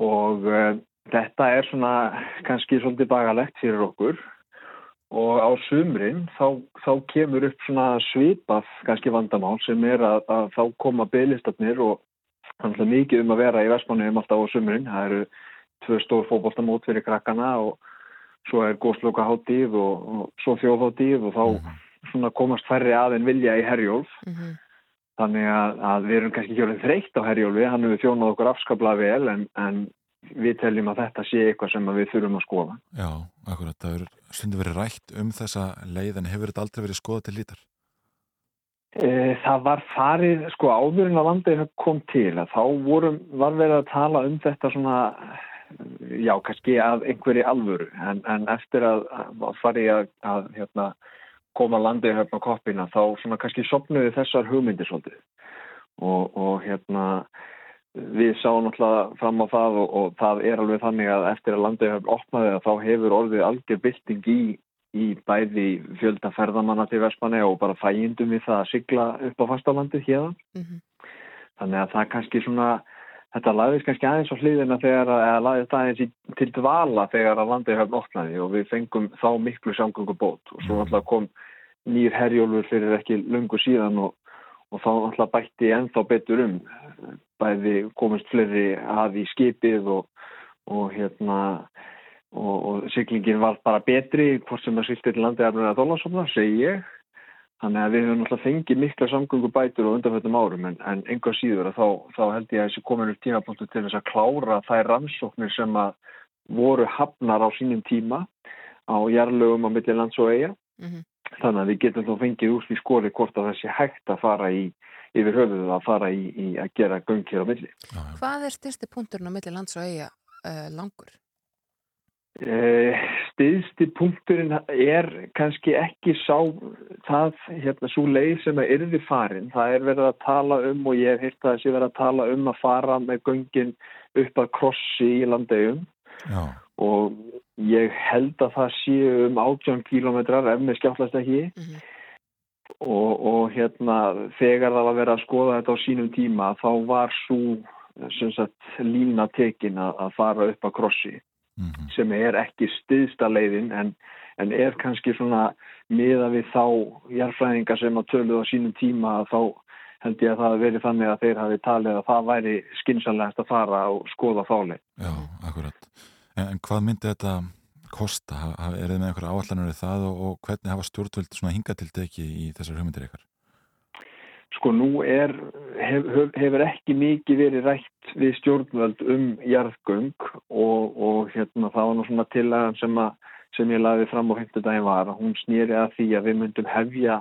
og uh, þetta er svona kannski svolítið bagalegt fyrir okkur. Og á sumrin þá, þá kemur upp svona svipað kannski vandamál sem er að, að þá koma bygglistarnir og þannig að mikið um að vera í Vestmannum alltaf á sumrin, það eru tvö stór fótboltamót fyrir krakkana og svo er góðsloka hátíð og, og svo þjóðhátíð og þá svona komast færri að en vilja í herjólf. Mm Þannig að, að við erum kannski ekki alveg þreytt á Herjólfi, hann hefur þjónað okkur afskaplega vel en, en við teljum að þetta sé eitthvað sem við þurfum að skoða. Já, akkurat, það er stundu verið rætt um þessa leið en hefur þetta aldrei verið skoðað til lítar? E, það var farið, sko áður en að landið kom til að þá vorum, var verið að tala um þetta svona, já kannski að einhverju alvöru en, en eftir að, að farið að, að hérna, koma landið hérna á koppina þá svona kannski sopnuði þessar hugmyndir svolítið og, og hérna við sáum náttúrulega fram á það og, og það er alveg þannig að eftir að landauðhöfn opnaði að þá hefur orðið algjör bylting í, í bæði fjölda ferðamanna til Vestmanni og bara fæindum við það að sigla upp á fastalandið hérna. Mhm. Þannig að það kannski svona, þetta lagðist kannski aðeins á hliðina þegar að, eða lagðist aðeins í, til dvala þegar að landauðhöfn opnaði og við fengum þá miklu samgöngubót og svo náttúrulega kom nýr herjólfur fyrir ekki lungu síðan og, og þá náttúrulega bætti ennþá betur um bæði komist fleiri að í skipið og, og hérna og, og siglingin var bara betri hvort sem það sýtti til landi að þólasofna, segi ég þannig að við höfum náttúrulega fengið mikla samgöngu bætur og undanfjöldum árum en, en einhver síður að þá, þá held ég að þessi komin upp tímapunktu til þess að klára þær rannsóknir sem að voru hafnar á sínum tíma á jarlögum á milli lands og eiga Mhm. þannig að við getum þá fengið úr því skori hvort að sé hægt að fara í yfir höfuðu að fara í, í að gera göng hér á milli. Hvað er styrsti punkturinn á milli lands og eiga uh, langur? Eh, Stiðsti punkturinn er kannski ekki sá það, hérna, svo leið sem að yrði farin. Það er verið að tala um og ég hef hýrt að þessi verið að tala um að fara með göngin upp að krossi í landegum Já, og ég held að það séu um 18 kílómetrar ef með skjáttlast ekki og, og hérna þegar það var verið að skoða þetta á sínum tíma þá var svo sem sagt lína tekin að, að fara upp að krossi sem er ekki stiðsta leiðin en, en er kannski svona miða við þá jarfræðinga sem að töluðu á sínum tíma þá held ég að það verið þannig að þeir hafi talið að það væri skynsanlegast að fara og skoða þáleið. já, akkurat. En, en hvað myndi þetta kosta? Ha- Er þið með einhverja áallanur í það og, og hvernig hafa stjórnvöld hingatildeki í þessar hugmyndir ykkar? Sko nú er, hef, hef- hefur ekki mikið verið rætt við stjórnvöld um jarðgöng og, og hérna það var nú svona tillagan sem, sem ég laði fram á 50 daginn var að hún snýri að því að við myndum hefja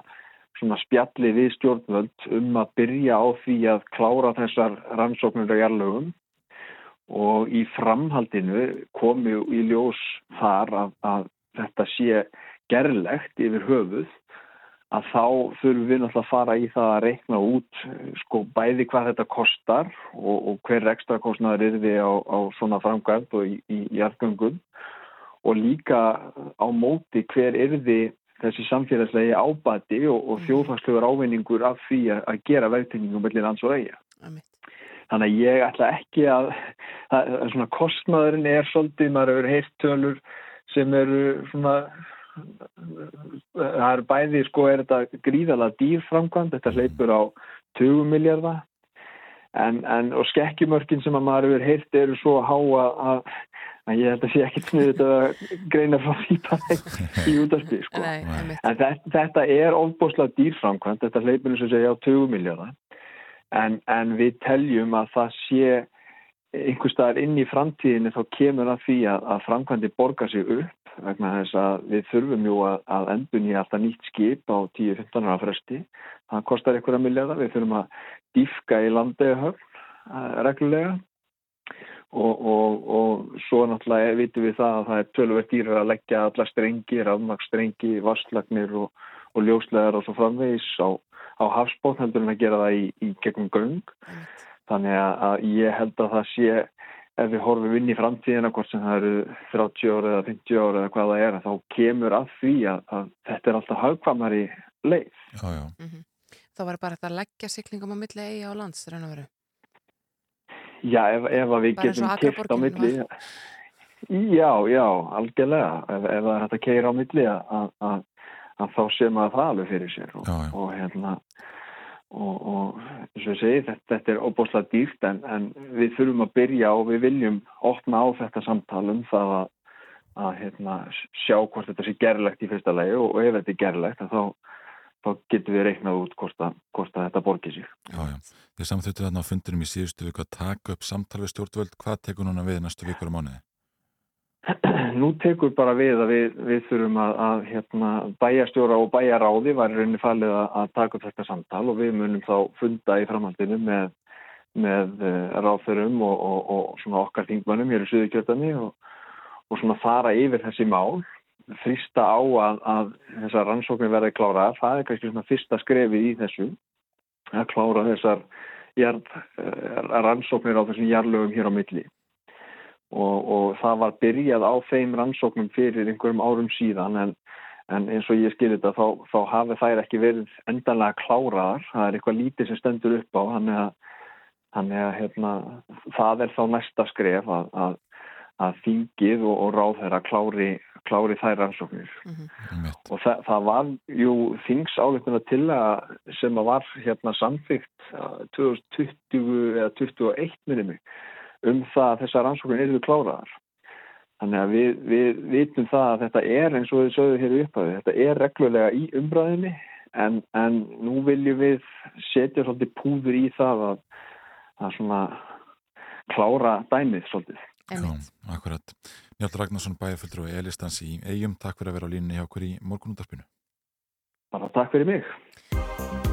svona spjalli við stjórnvöld um að byrja á því að klára þessar rannsóknir á jarðlögum og í framhaldinu komi í ljós þar að, að þetta sé gerlegt yfir höfuð að þá þurfum við náttúrulega að fara í það að reikna út sko bæði hvað þetta kostar og, og hver ekstra kostnaður er við á, á svona framkvæmt og í, í jarðgöngum og líka á móti hver er við þessi samfélagslegi ábati og, og þjóðfagslegur ávinningur af því að, gera mellir lands og eiga. Þannig að ég ætla ekki að, að, svona kostnaðurinn er svolítið, maður hefur heyrt tölur sem eru svona það er bæði sko er þetta gríðalega dýrframkvæmt, þetta hleypur á 20 miljardar en, en og skekkjumörkin sem að maður hefur heyrt eru svo há að, að, að ég held að sé ekkert sniðið að greina frá því í útarpi sko. En þetta, þetta er ofbúslega dýrframkvæmt, þetta hleypur eins og segja á 20 miljardar en, en við teljum að það sé einhver staðar inn í framtíðinni þá kemur að því að, að framkvæmdi borga sig upp vegna þess að við þurfum jú að, að endun í alltaf nýtt skip á 10-15 ára fresti. Það kostar einhverja milljarða. Við þurfum að dýfka í landeigahöfn reglulega og, og, og svo náttúrulega vitum við það að það er tölvert dýrar að leggja alla strengi, rafmagnstrengi, vasslagnir og, og ljóslegar og svo framvegis á, á hafsbótt heldur en að gera það í, í gegnum göng. Þannig að, að ég held að það sé ef við horfum inn í framtíðina hvort sem það eru 30 ára eða 50 ára eða hvað það er þá kemur að því að, að þetta er alltaf hagkvamari leið. Já, já. Þá var bara þetta að leggja siglingum á milli eiga á lands. Já, ef, ef að við Bara getum kert á milli Já, já, algjörlega ef, ef það er hægt að keira á milli að, að, þá sé maður það alveg fyrir sér og, Já, já. og hérna og, og eins og ég segi þetta, þetta er óbúslega dýrt en, en við þurfum að byrja og við viljum opna á þetta samtal um það að, að hérna, sjá hvort þetta sé gerlegt í fyrsta lagi og, og ef þetta er gerlegt þá, þá getum við reiknað út hvort að, hvort að þetta borgir sig. Já, já. Þið samþýttu þarna á fundinum í síðustu viku að taka upp samtal við stjórnvöld. Hvað tekur núna við næstu vikur og mánuði? Nú tekur bara við að við, við þurfum að, að hérna, bæjarstjóra og bæjaráði var rauninni falið að, að taka upp þetta samtal og við munum þá funda í framhaldinu með, með uh, ráðþörum og, og, og svona okkar þingmönnum hér í Suðurkjötani og, og svona fara yfir þessi mál, þrista á að, að þessar rannsóknir verði klára. Það er kannski svona fyrsta skrefi í þessu að klára þessar jarð, eh, rannsóknir á þessum jarlögum hér á milli og, og það var byrjað á þeim rannsóknum fyrir einhverjum árum síðan en, en eins og ég skil þetta þá, þá hafi þær ekki verið endanlega kláraðar, það er eitthvað lítið sem stendur upp á þannig að, þannig að hérna, það er þá næsta skref að, að, að þingið og, og ráðherra klári, klári þær rannsóknir. Einmitt. og það, það var jú þingsáleituna til að sem að var hérna samþygt uh, 2020 eða 21 minni mig um það að þessar rannsóknir eru kláraðar þannig að við, við vitum það að þetta er eins og við sögum hér upp að þetta er reglulega í umbræðinni en, en nú viljum við setja svolítið púður í það að, að svona klára dæmið svolítið Já, akkurat. Njátt Ragnarsson bæjarföldur og Elistans í eigum. Takk fyrir að vera á línni hjá okkur í morgunúndarpinu. bara takk fyrir mig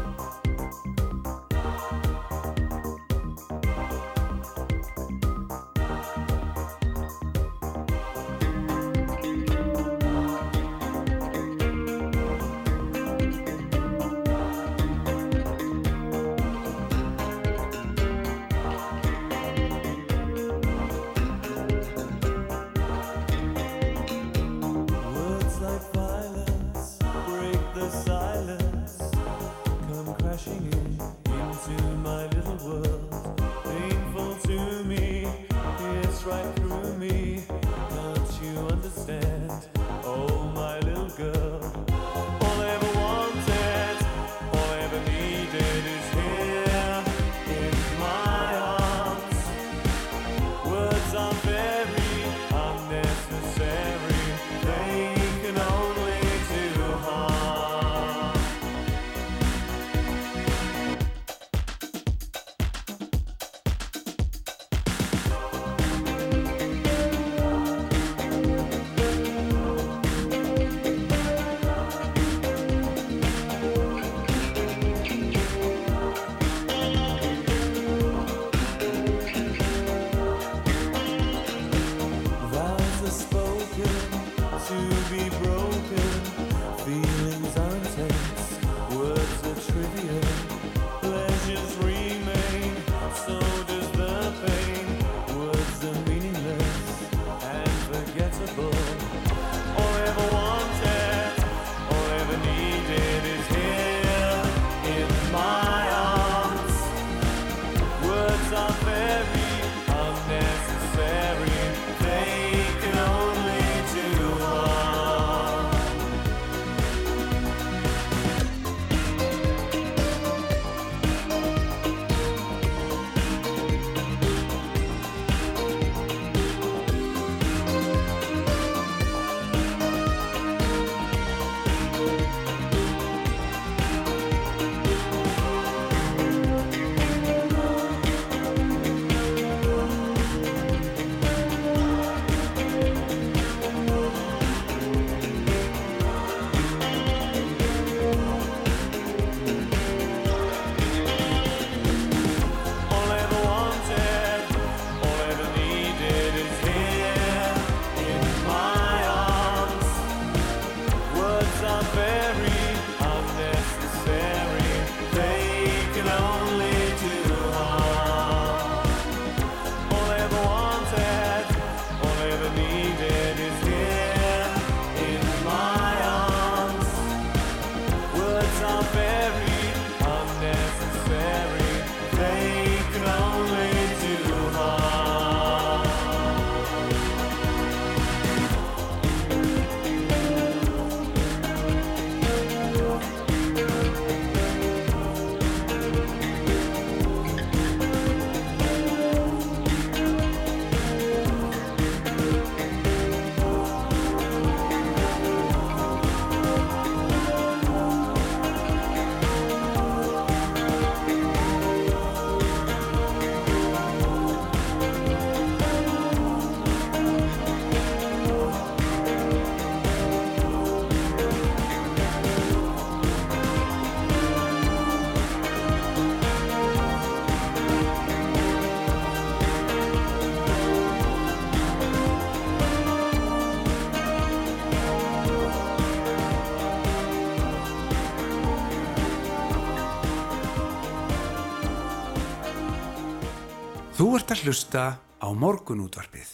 Þú ert að hlusta á morgunútvarpið.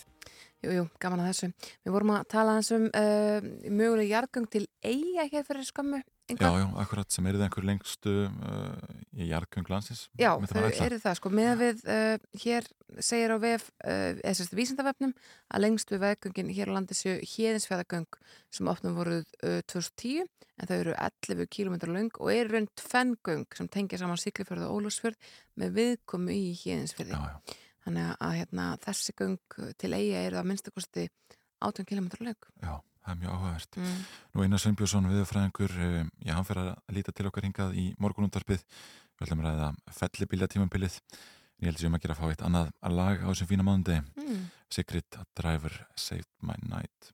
Jú, jú, gaman að þessu. Við vorum að tala eins um uh, möguleg jarðgöng til eiga hér fyrir skömmu. Já, Ingvar. já, akkurat sem er það einhver lengstu uh, í jarðgöng landsins Já, þau eru það sko, með við uh, hér segir á vef, uh, eða sérst vísindavefnum að lengstu veggöngin hér á landi séu hérðinsfjæðagöng sem opnum voruð uh, 2010 en þau eru 11 km lang og eru raun tvengöng sem tengja saman Siglufjörð og Ólafsfjörð með viðkomu í hérðinsfjörði. Þannig að hérna, þessi göng til eiga eru að minnstakosti 18 km lang. Já, það er mjög áhugavert. Mm. Nú Einar Sveinbjörnsson, viðurfræðingur, uh, já, hann fyrir að líta til okkar hingað í morgunundarpið. Við ætlum að ræða fellibíla tímambilið. Ég held um að gera að fá eitt annað lag á þessum fína mánundi. Mm. Sigrid Driver Saved My Night.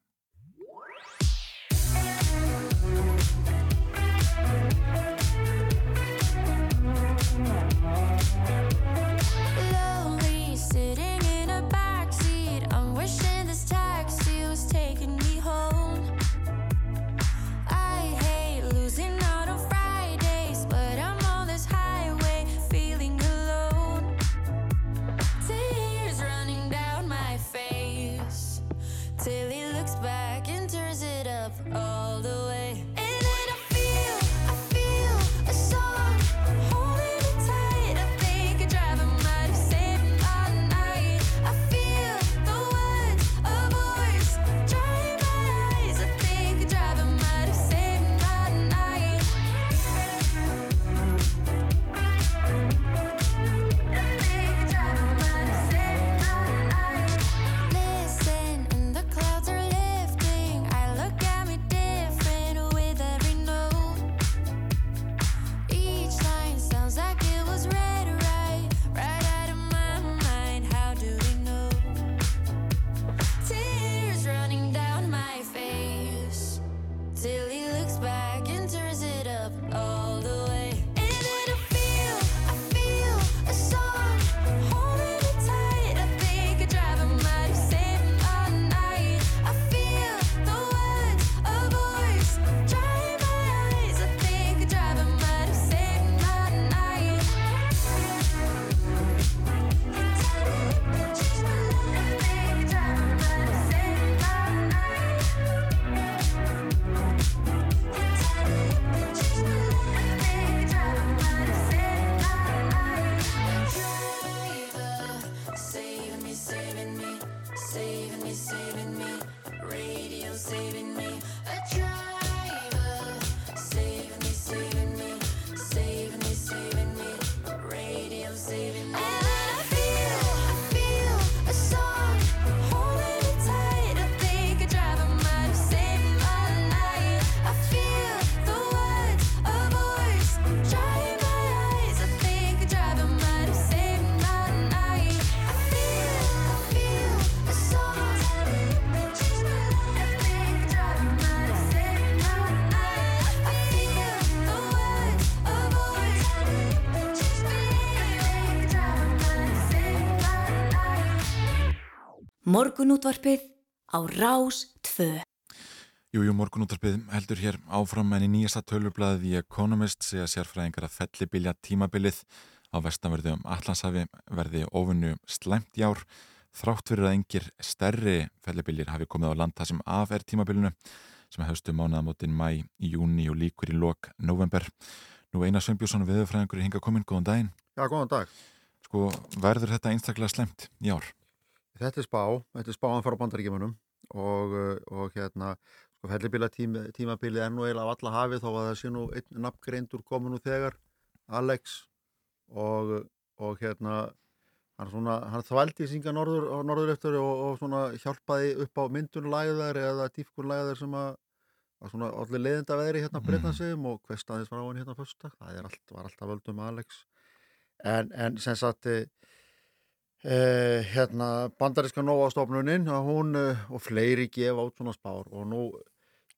Morgunútvarpið á Rás 2. Jú, jú, morgunúttarpið heldur hér áfram en í nýjasta tölvublaðið í Economist segja sérfræðingar að fellibilja tímabilið á vestanverðu um Allansafi verði ofunnu slæmt í ár þrátt fyrir að engir stærri fellibiljir hafi komið á land það sem af er tímabilinu sem hefstu mánaðamótin mæ júni og líkur í lok november. Nú Einar Sveinbjörnsson viðurfræðingur er hinga komin, góðan daginn. Já, góðan dag. Sko, verður þetta einstaklega slemt í ár? Þetta er spá, þetta er spáðan frá bandaríkjumunum og, uh, og hérna, sko, fellibila tíma, tímabilið er nú eiginlega af alla hafið þó að það sé nú einn nafngreindur komin nú þegar, Alex. Og, og hérna, hann, svona, hann þvældi synga norður, norður eftir og, og svona hjálpaði upp á myndunlæðar eða dýfkunlæðar sem að var svona allir leiðinda veðri hérna Mhm. breytnansegum og hver staðis var á hann hérna fyrsta, það allt, var alltaf völdum Alex. En, en sem sagt eh, Eh, hérna bandaríska nóastofnunin að hún eh, og fleiri gefa át svona spár og nú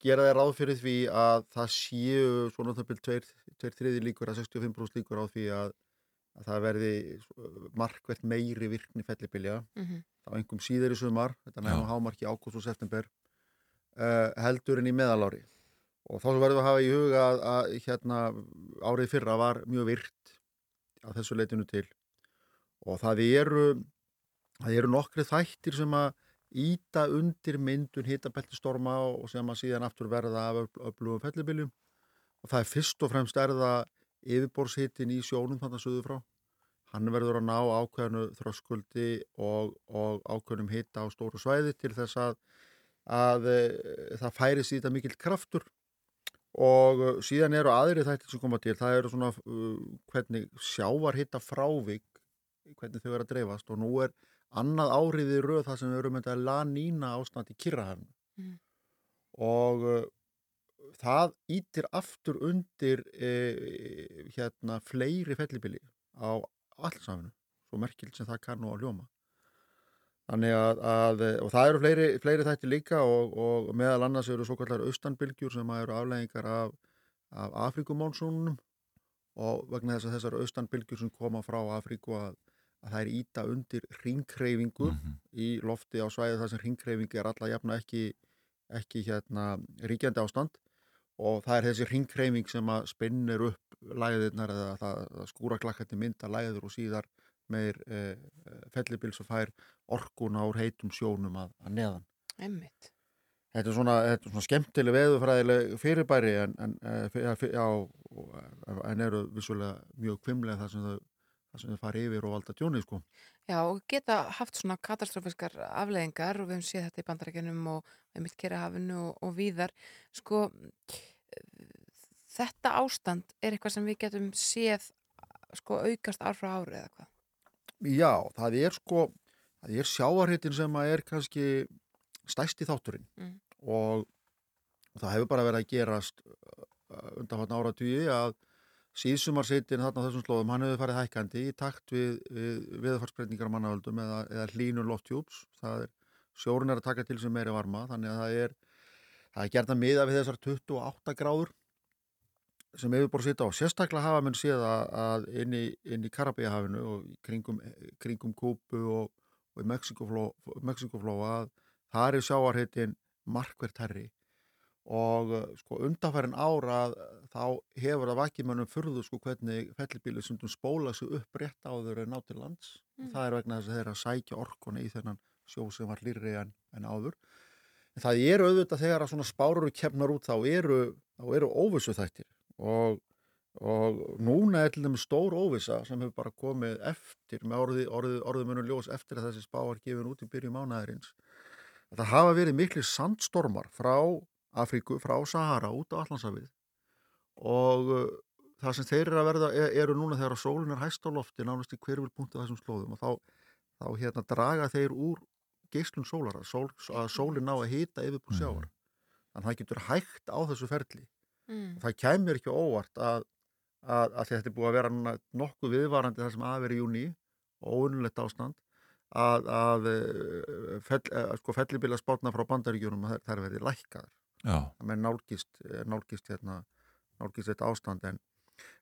gera þeir ráð fyrir því að það séu svona það byrjum tveir þriði líkur að 65% líkur á því að, að það verði eh, markvert meiri virkni fellibilja Mhm. þá einhverjum síður í sumar þetta nefnum hámarki ágúst og september uh, heldur en í meðalári. Og þá verðum við að hafa í huga að, að hérna árið fyrra var mjög virt að þessu leitinu til og það eru það eru nokkri þættir sem að íta undir myndun hitabeltistorma og sem að síðan aftur verða af öfl- öflugum fellibiljum og það er fyrst og fremst er það yfirborðshittin í sjónum þannig að söðu frá hann verður að ná ákveðinu þröskuldi og, og ákveðnum hitta á stóru svæði til þess að, að e, það færi síðan mikill kraftur. Og uh, síðan eru aðri þættir sem koma til. Það eru svona uh, hvernig sjávarhitta frávik hvernig þau eru að dreifast og nú er annað árið í röð það sem við erum með þetta lanína ástand í Kirrahafn Mm. og uh, það ítir aftur undir e, hérna fleiri fellibili á allsafinu svo merkild sem það kann nú að ljóma þannig að, að og það eru fleiri, fleiri þætti líka og, og meðal annars eru svo kallar austanbylgjur sem eru afleggingar af, af Afrikumónsúnum og vegna þess að þessar austanbylgjur sem koma frá Afríku að, að það er íta undir ringkreifingu í lofti á svæði þar sem ringkreifingi er alla jafna ekki, ekki hérna ríkjandi ástand og það er þessi ringkreifing sem að spinnir upp læðirnar eða það, það skúra klakkandi mynda læður og síðar meir eh, fellibils og fær orkuna úr heitum sjónum að, að neðan. Einmitt. Þetta er svona, þetta er svona skemmtileg veðufræðileg fyrirbæri en, en, eh, fyr- já, já, og- en eru vissulega mjög kvimlega það sem þau, það sem þau fari yfir og valda tjónið sko. Já, og geta haft svona katastrófiskar afleðingar og við höfum séð þetta í bandarækjunum og við mitt Kerahafinu og, og víðar. Sko, þetta ástand er eitthvað sem við getum séð sko aukast ár frá ári eða hvað? Já, það er sko, það er sjáarhitin sem að er kannski stæsti þátturinn Mm. og það hefur bara verið að gerast undanfatna áratugi að síðsumarsitin þarna á þessum slóðum, hann hefur farið hækkandi í takt við, við viðfarsbreytingar mannavöldum eða, eða hlínur lofthjúps, það er sjórun er að taka til sem meiri varma, þannig að það er það er gert að miða við þessar 28 gráður sem yfirbor sita á. Sérstaklega hafa menn séð að, inn í, í Karabíahafinu og kringum, kringum Kúpu og, og Mexikoflóa að það er sjáarheitin markvert herri og sko undanfærin ára þá hefur það vakimönnum furðu sko hvernig fellibíli sem spóla sig upp rétt áður en ná til lands. Mm. það er vegna þess að þeir eru að sækja orkuna í þennan sjó sem var hlýrri en, en áður. En það eru auðvitað þegar að svona spárur kemnar út þá eru, eru óvissu þættir og, og núna er til dæmis stór óvissa sem hefur bara komið eftir með orði, orði, munum ljós eftir að þessi spá var gefin út í byrju mánaðarins. Það hafa verið miklu sandstormar frá Afríku, frá Sahara út á Allandsafið og uh, það sem þeir eru að verða er, eru núna þegar að sólin er hæst á lofti nánast í hverjulpunkti á þessum slóðum og þá, þá hérna draga þeir úr geislun sólar að, sól, að sólin ná að hita yfirbúr sjávar þannig að það getur hægt á þessu ferli Mm. það kæmur ekki óvart að, að, að þetta er búið að vera nokkuð viðvarandi það sem aðveri í júni og óunnulegt ástand að, að eh, fell, eh, sko, fellibila spátna frá bandaríkjunum þær, verði lækkaðar Já. það með nálgist, eh, nálgist, hérna, nálgist þetta ástand en,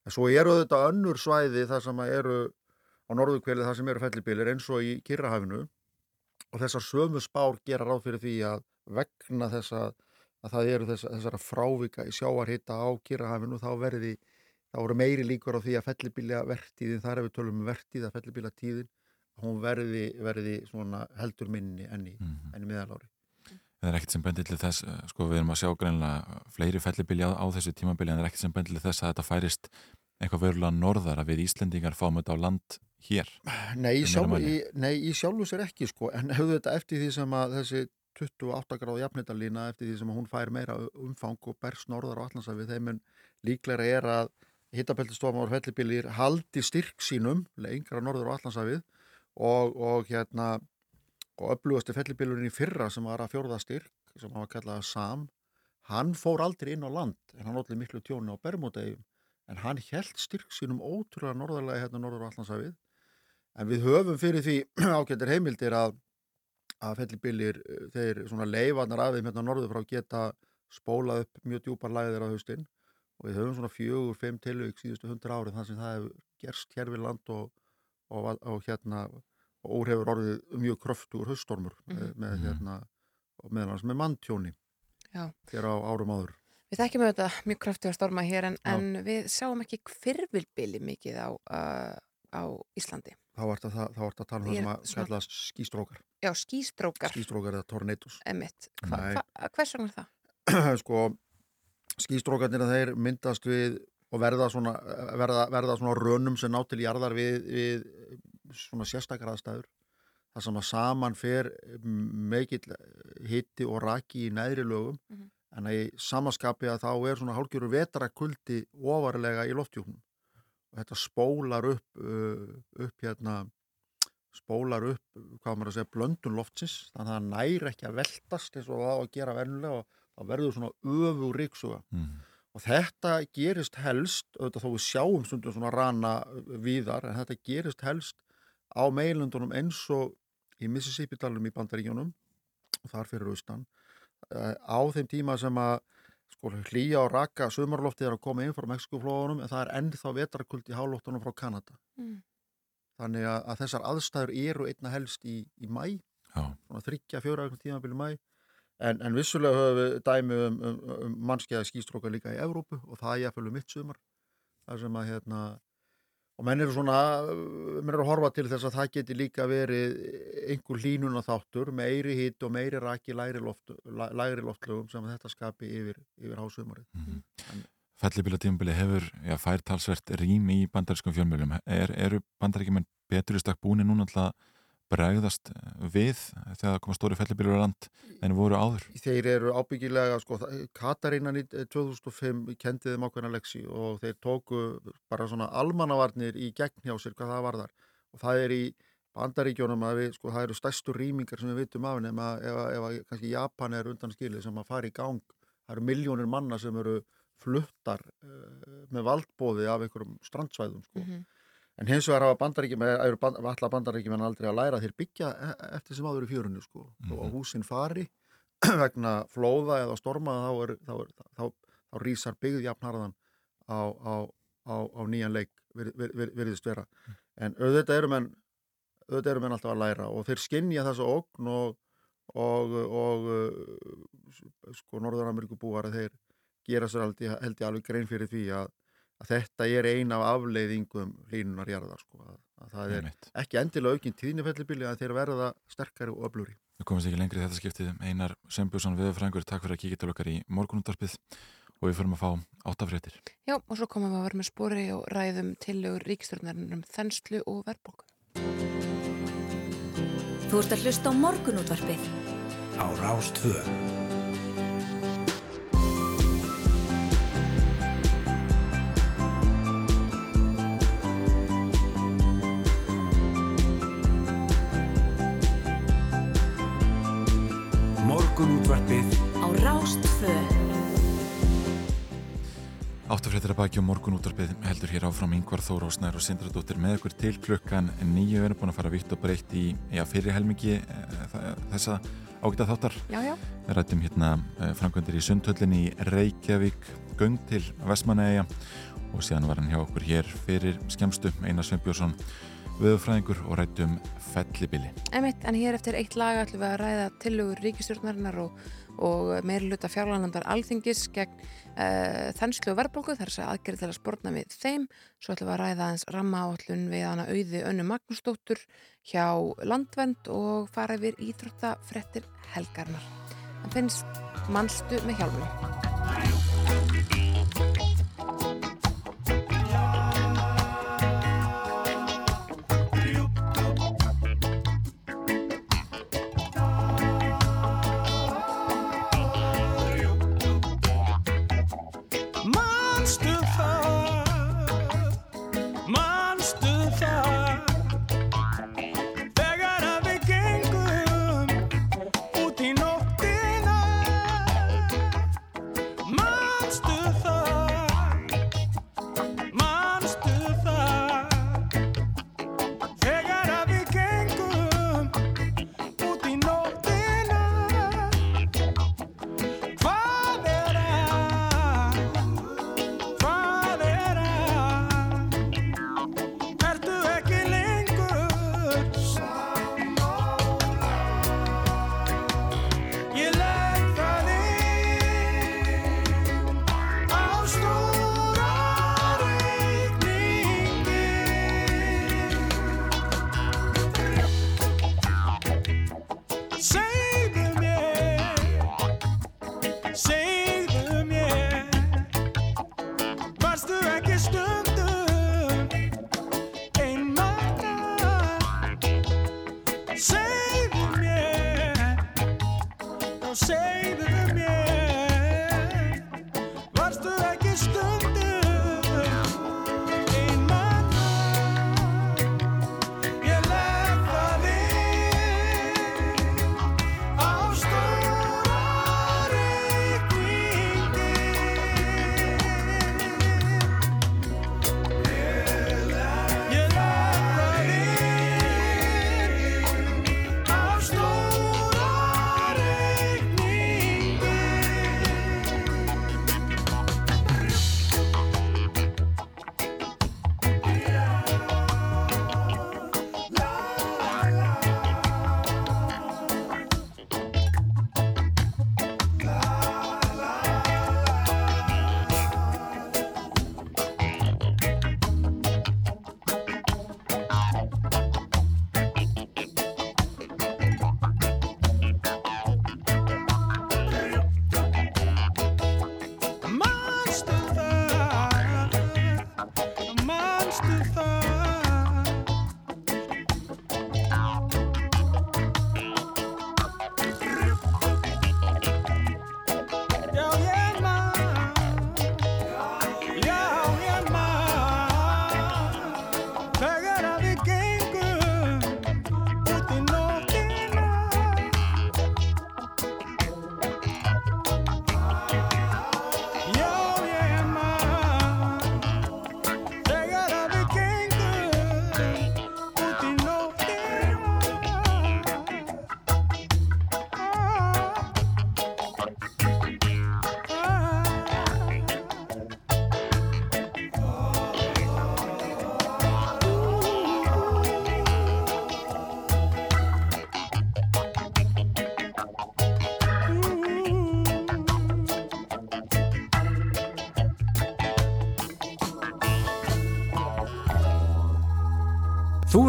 en svo eru þetta önnur svæði þar sem eru á norðukvelið þar sem eru fellibilir eins og í Kirrahafinu og þessar sömu spár gera ráð fyrir því að vegna þess að að það eru þess, þessara frávika í sjáarhita á Kirrahafinu þá verði, þá eru meiri líkur á því að fellibíla vertíðin, þar ef við tölum um vertíð að fellibíla tíðin, hún verði, verði svona heldur minni enn í, Mhm. enn í miðalári. Það er ekkert sem bendir til þess, eh, sko við erum að sjá greinlega fleiri fellibili á, á þessu tímabili en það er ekkert sem bendir til þess að þetta færist eitthvað verulega norðar að við Íslendingar fáum þetta á land hér. Nei, í Í meira sjálfu, mæli. í, nei, í sjálfu sér ekki sko, en hefðu þetta eftir því sem að þessi 28 gráð jafnitalína eftir því sem að hún fær meira umfang og berst norðar á allansafið, þeim en líklega er að hittapeltistofan og fellibilir haldi styrk sínum lengra norður á allansafið og, og hérna og öflugasti fellibilurinn í fyrra sem var að fjórða styrk, sem hafa kallað SAM, hann fór aldrei inn á land en hann allir miklu tjóni á Bermudegjum en hann held styrk sínum ótrúlega norðarlega hérna norður á allansafið En við höfum fyrir því *clears throat* ágættir heimildir að, að fellibilir, þeir svona leifarnar þeim hérna norður frá geta spólað upp mjög djúpar læðir á haustinn og við höfum svona fjögur, fimm tilvík síðustu hundra árið þar sem það hefur gerst hér við land og, og, og hérna úr hefur orðið mjög kröftur hauststormur með, Mhm. með hérna og meðal hans með manntjóni Já. hér á árum áður. Við þekkjum auðvitað mjög kraftiga storma hér en, en við sjáum ekki hvirvilbili mikið á, uh, á Íslandi. þá ert að, þá ert að tala um það sem að kallast skístrókar Já, skýstrókar, skístrókar eða tornados emitt. Hvers vegna er það? *clears throat* sko skístrókarnir þeir myndast við og verða svona, verða, verða svona rönum sem ná til jarðar við, við svona sérstakar aðstæður þar sem að saman fer mikill hitti og raki í neðri lögum Mhm. en að í samaskapi að þá er svona hálfgjörur vetrakuldi ofarlega í loftjúknum og þetta spólar upp uh, upp hérna spólar upp, hvað maður að segja, blöndun loftsins, þannig að það næri ekki að veltast eins og það á að gera verðnulega og þá verður svona öfu ríksuga Mm. og þetta gerist helst auðvitað þó við sjáum stundum svona rana víðar, en þetta gerist helst á meilundunum eins og í Mississippi dalum í Bandaríkjónum og þar fyrir austan eh, á þeim tíma sem að sko, hlýja og raka sumarloftið er að koma inn frá Mexikoflóðunum en það er ennþá vetrakult í hálóttunum frá Kanada. Mm. þannig að, að þessar aðstæður eru einna helst í, í mæ þryggja, fjóra eitthvað tímabili mæ en, en vissulega höfum við dæmi um, um, um mannskeiða skýstróka líka í Evrópu og það er jáfnvel um mitt sumar það sem að hérna og menn eru svona, menn eru að horfa til þess að það geti líka verið einhver hlínuna þáttur, meiri hitt og meiri raki lægri, loft, læ- lægri loftlögum sem þetta skapi yfir, yfir hásumarið Fellibila tímabili hefur já, fær talsvert rým í bandarískum fjölmjölum. Er, eru bandaríkjumenn betur í stakk búin núna að bregðast við þegar það koma stóri fellibilur á land en voru áður? þeir eru ábyggilega sko, Katarínan í 2005 kendi þeim ákveðna leksi og þeir tóku bara svona almannavarnir í gegn hjá sér hvað það varðar og það er í bandaríkjónum að við, sko, það eru stærstu rýmingar sem við vitum af nema ef, ef að kannski Japan er undan skilið sem að fara í gang það eru miljónir manna sem eru fluttar uh, með valdbóði af einhverjum strandsvæðum sko. Mhm. En hins vegar hafa bandaríkjumenn, eru band, allar bandaríkjumenn aldrei að læra þeir byggja e- eftir sem áður í fjörunni sko. Mm og húsin fari *clears throat* vegna flóða eða storma þá, er, þá, er, þá, þá rýsar byggð jafnharðan á, á, á, á nýjan leik vir, vir, vir, virðist vera. En auðvitað eru menn auðvitað eru menn alltaf að læra og þeir skinja þessa ógn og, og, og sko Norður-Ameríku búar að þeir gera sér held ég alveg grein fyrir því að, að þetta er ein af afleiðingum hlínunar jarðar sko, að, að það er Einmitt. ekki endilega aukinn tíðnifellibili að þeir verða sterkari og öfluri. Við komumst ekki lengri í þetta skiptið. Einar Sveinbjörnsson viðfrængur, takk fyrir að kíkja til okkar í morgunúndarpið og við förum að fá áttafréttir. Já, og svo komum við að vera með spori og ræðum tillögur ríkstjórnarinn um þenslu og verðbólku. Þú ert að hlusta á morgunútvarpið á Rástvö. Morgunútvarpið á Rástfö. Áttafréttir að baki og morgunúttarpið heldur hér áfram yngvar Þóra og Snær og Sindradóttir með ykkur til klukkan nýju við erum búin að fara vitt og breytt í já, fyrir helmingi e, þessa ágæta þáttar. Já, já. Við rættum hérna e, framkvæmdir í Sundhöllinni í Reykjavík, göng til Vestmanæja og síðan var hann hjá okkur hér fyrir skemstu Einar Sveinbjörnsson viðfræðingur og rættum fellibili. Emitt, en hér eftir eitt lag ætlum við að ræða tillögur ríkistjórnarinnar og, og meiri luta fjárlanandar alþingis gegn uh, þenslu og verðbólgu þar að aðgerði til að sportna við þeim. Svo ætlum við að ræða aðeins ramma áallun við hana auði önnu Magnúsdóttur hjá Landvend og fara yfir íþróttafrettir helgarnar en finnst mannstu með hjálminu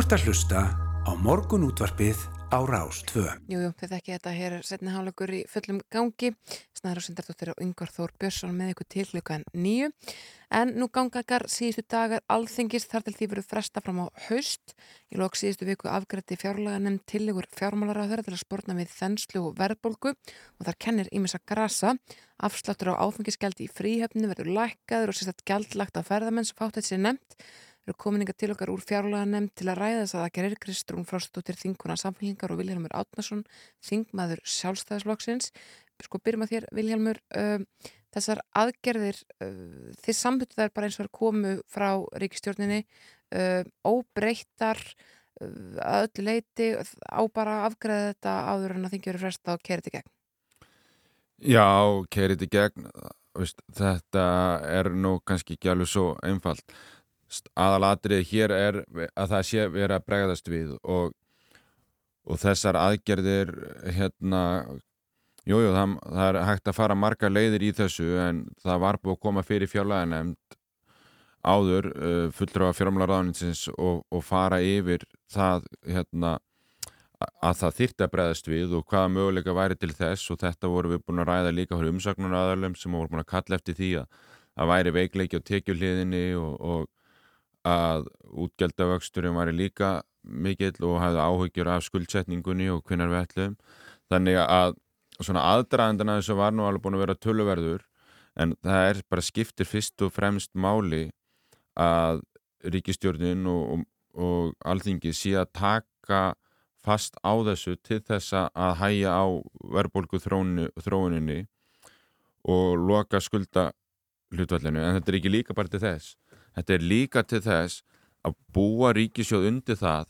ert að hlusta á morgunútvarpið á Rás 2. Jú, jú, þið þekki þetta hér setni hálfleikur í fullum gangi. Snæður og Sindardóttir og Yngvar Þór Björnsson með ykkur til hlukan nýju. En nú gangagar síðustu dagar alþingis þar til því verið fresta fram á haust. Í lok síðustu viku afgrætti fjárlega nefnd tillegur fjármálaráður til að spórna við þenslu og verðbólgu og þar kennir ímessa grasa. Afsláttur á áfengisgjaldi í fríhefni verður lækkaður og sérstætt gjaldlagt á ferðamenn sem fátt eru komininga til okkar úr fjárlega nefnd til að ræða þess að það gerir Kristrún Frostóttir Þinguna Samfélgingar og Vilhelmur Átnason Þingmaður sjálfstæðisflokksins. Sko byrjum að þér Vilhelmur uh, þessar aðgerðir uh, þið sambutu þær bara eins og er komu frá ríkistjórninni uh, óbreyttar að öllu leiti á bara afgreða þetta áður en að þingi verið fresta og kerið í gegn? Já, kerið í gegn. Veist, þetta er nú kannski ekki alveg svo einfalt aðalatrið hér er að það sé verið að bregðast við og, og þessar aðgerðir hérna jújú, jú, það, það er hægt að fara marga leiðir í þessu en það var búið að koma fyrir fjárlæðanemnd áður uh, fullur af fjármálaráðninsins og, og fara yfir það hérna að það þyrti að bregðast við og hvaða möguleika væri til þess og þetta voru við búin að ræða líka fyrir umsagnunar aðalum sem voru búin að kalla eftir því að það væri veikleiki á tekjuhliðinni og, og að útgjaldavöxturinn var líka mikill og hafði áhugjur af skuldsetningunni og hvinnar við ætlum þannig að svona aðdraðandana þessu var nú alveg búin að vera töluverður en það er bara skiptir fyrst og fremst máli að ríkistjórnin og, og, og alþingi sé að taka fast á þessu til þess að hæja á verðbólgu þróuninni og loka skulda hlutvallinu en þetta er ekki líka bara til þess Þetta er líka til þess að búa ríkisjóð undir það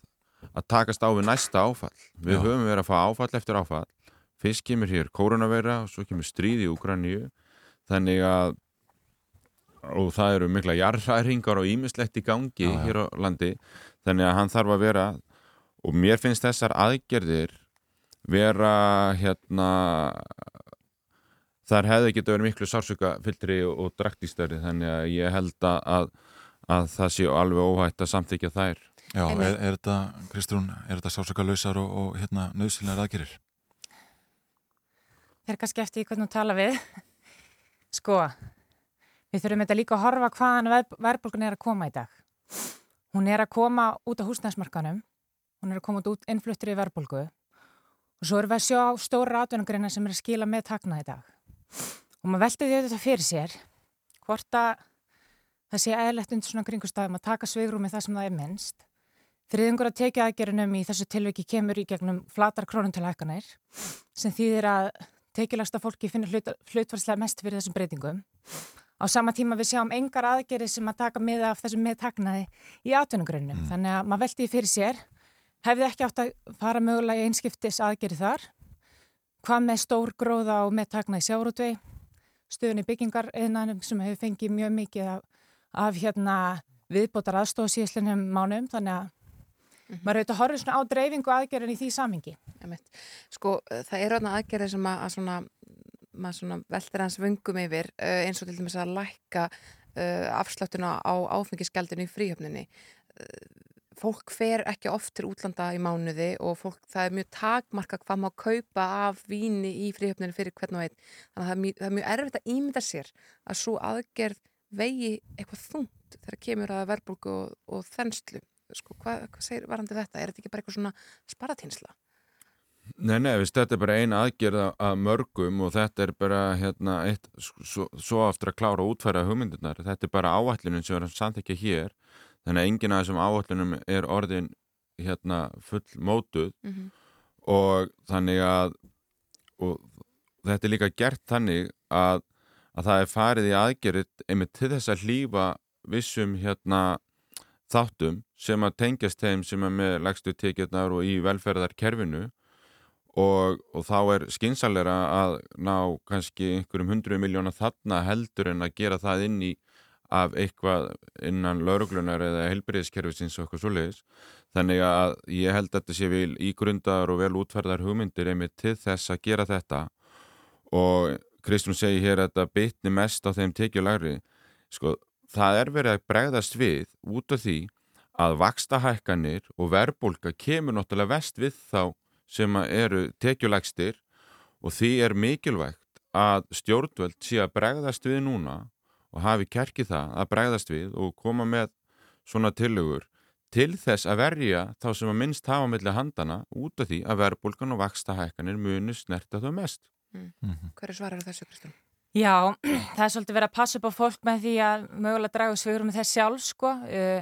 að takast á við næsta áfall. Við Já. höfum verið að fá áfall eftir áfall. Fyrst kemur hér koronaveira og svo kemur stríð í Ukraníu. Þannig að og það eru mikla jarðræringar og ímislegt í gangi já. hér á landi. Þannig að hann þarf að vera og mér finnst þessar aðgerðir vera hérna þar hefði getið verið miklu sársöka fyllri og, og draktístari þannig að ég held að, að það sé alveg óhætt að samþykja þær Já, er, er þetta, Kristrún, er þetta sársöka lausar og, og hérna nöðsynlegar aðgerir? Það er kannski eftir hvernig þú tala við. *laughs* Sko, við þurfum þetta líka að horfa hvaðan verð, verðbólgun er að koma í dag. Hún er að koma út á húsnæðsmarkanum, hún er að koma út innfluttur í verðbólgu og svo erum við að sjá stóra atvinnugreina sem er að skila með takna í dag. Og maður veldi því auðvitað fyrir sér hvort að það sé eðlegt undir svona kringustafum að taka sveigrúmi það sem það er minnst. Þriðingur að tekja aðgerunum í þessu tilviki kemur í gegnum flatar krónuntilhækkanir sem þýðir að tekilagsta fólki finnir hlut, hlutvarslega mest fyrir þessum breytingum. Á sama tíma við sjáum engar aðgeri sem að taka miða af þessum meðtaknaði í atvinnugrunum. Þannig að maður veldi því fyrir sér, hefði ekki átt að fara mögulega í einskiptis aðgeri þar. Hvað með stór gróða og meðtaknaði sjárótvei, stöðunni byggingar eðnanum sem hefur fengið mjög mikið af, af hérna, viðbótar aðstóð síðslinum mánum. Þannig að maður auðvitað horfið svona á dreifingu aðgerðin í því samingi. Sko, uh, það eru þarna aðgerðir sem að, að svona, svona veltir hans vöngum yfir uh, eins og til dæmis að lækka uh, afsláttuna á áfengisgjaldinu í fríhöfninni. Fólk fer ekki oft til útlanda í mánuði og fólk, það er mjög takmarka hvað má kaupa af víni í fríhöfninni fyrir hvern og einn. Þannig að það er mjög, það er mjög erfitt að ímynda sér að svo aðgerð vegi eitthvað þungt þegar kemur að verðbólgu og, og þenslu. Sko, hvað, hvað segir varandi þetta? Er þetta ekki bara eitthvað svona sparatinsla? Nei, nei, veist, þetta er bara eina aðgerð af mörgum og þetta er bara hérna, eitt, svo, svo aftur að klára að útfæra hugmyndirnar. Þetta er bara áætlunin sem er að samþykja hér þannig að enginn af þessum áætlunum er orðin hérna, full mótuð Mhm. og þannig að og þetta er líka gert þannig að, að það er farið í aðgerið einmitt til þess að hlýfa vissum hérna þáttum sem að tengjast þeim sem er með legstu tekjurnar og í velferðarkerfinu og, og þá er skynsalera að ná kannski einhverjum hundru miljóna þarna heldur en að gera það inn í af eitthvað innan lauruglunar eða helbriðiskerfisins og eitthvað svoleiðis. Þannig að ég held að þetta sé vel ígrundar og vel útferðar hugmyndir einmitt til þess að gera þetta. Og Kristrún segi hér að þetta bitni mest á þeim tekjulegri sko, það er verið að bregðast við út af því að vaksta hækkanir og verðbólka kemur náttúrulega vest við þá sem eru tekjulegstir og því er mikilvægt að stjórnvöld sé að bregðast við núna og hafi kerkið það að bregðast við og koma með svona tillögur til þess að verja þá sem að minnst hafa milli handana út af því að verðbólkan og vaksta hækkanir muni snerta þau mest. Mm. Hver er svarar þessu, Kristján? Já, *clears throat* það er svolítið verið að passa upp á fólk með því að mögulega draga svigurum með þess sjálf, sko. Uh,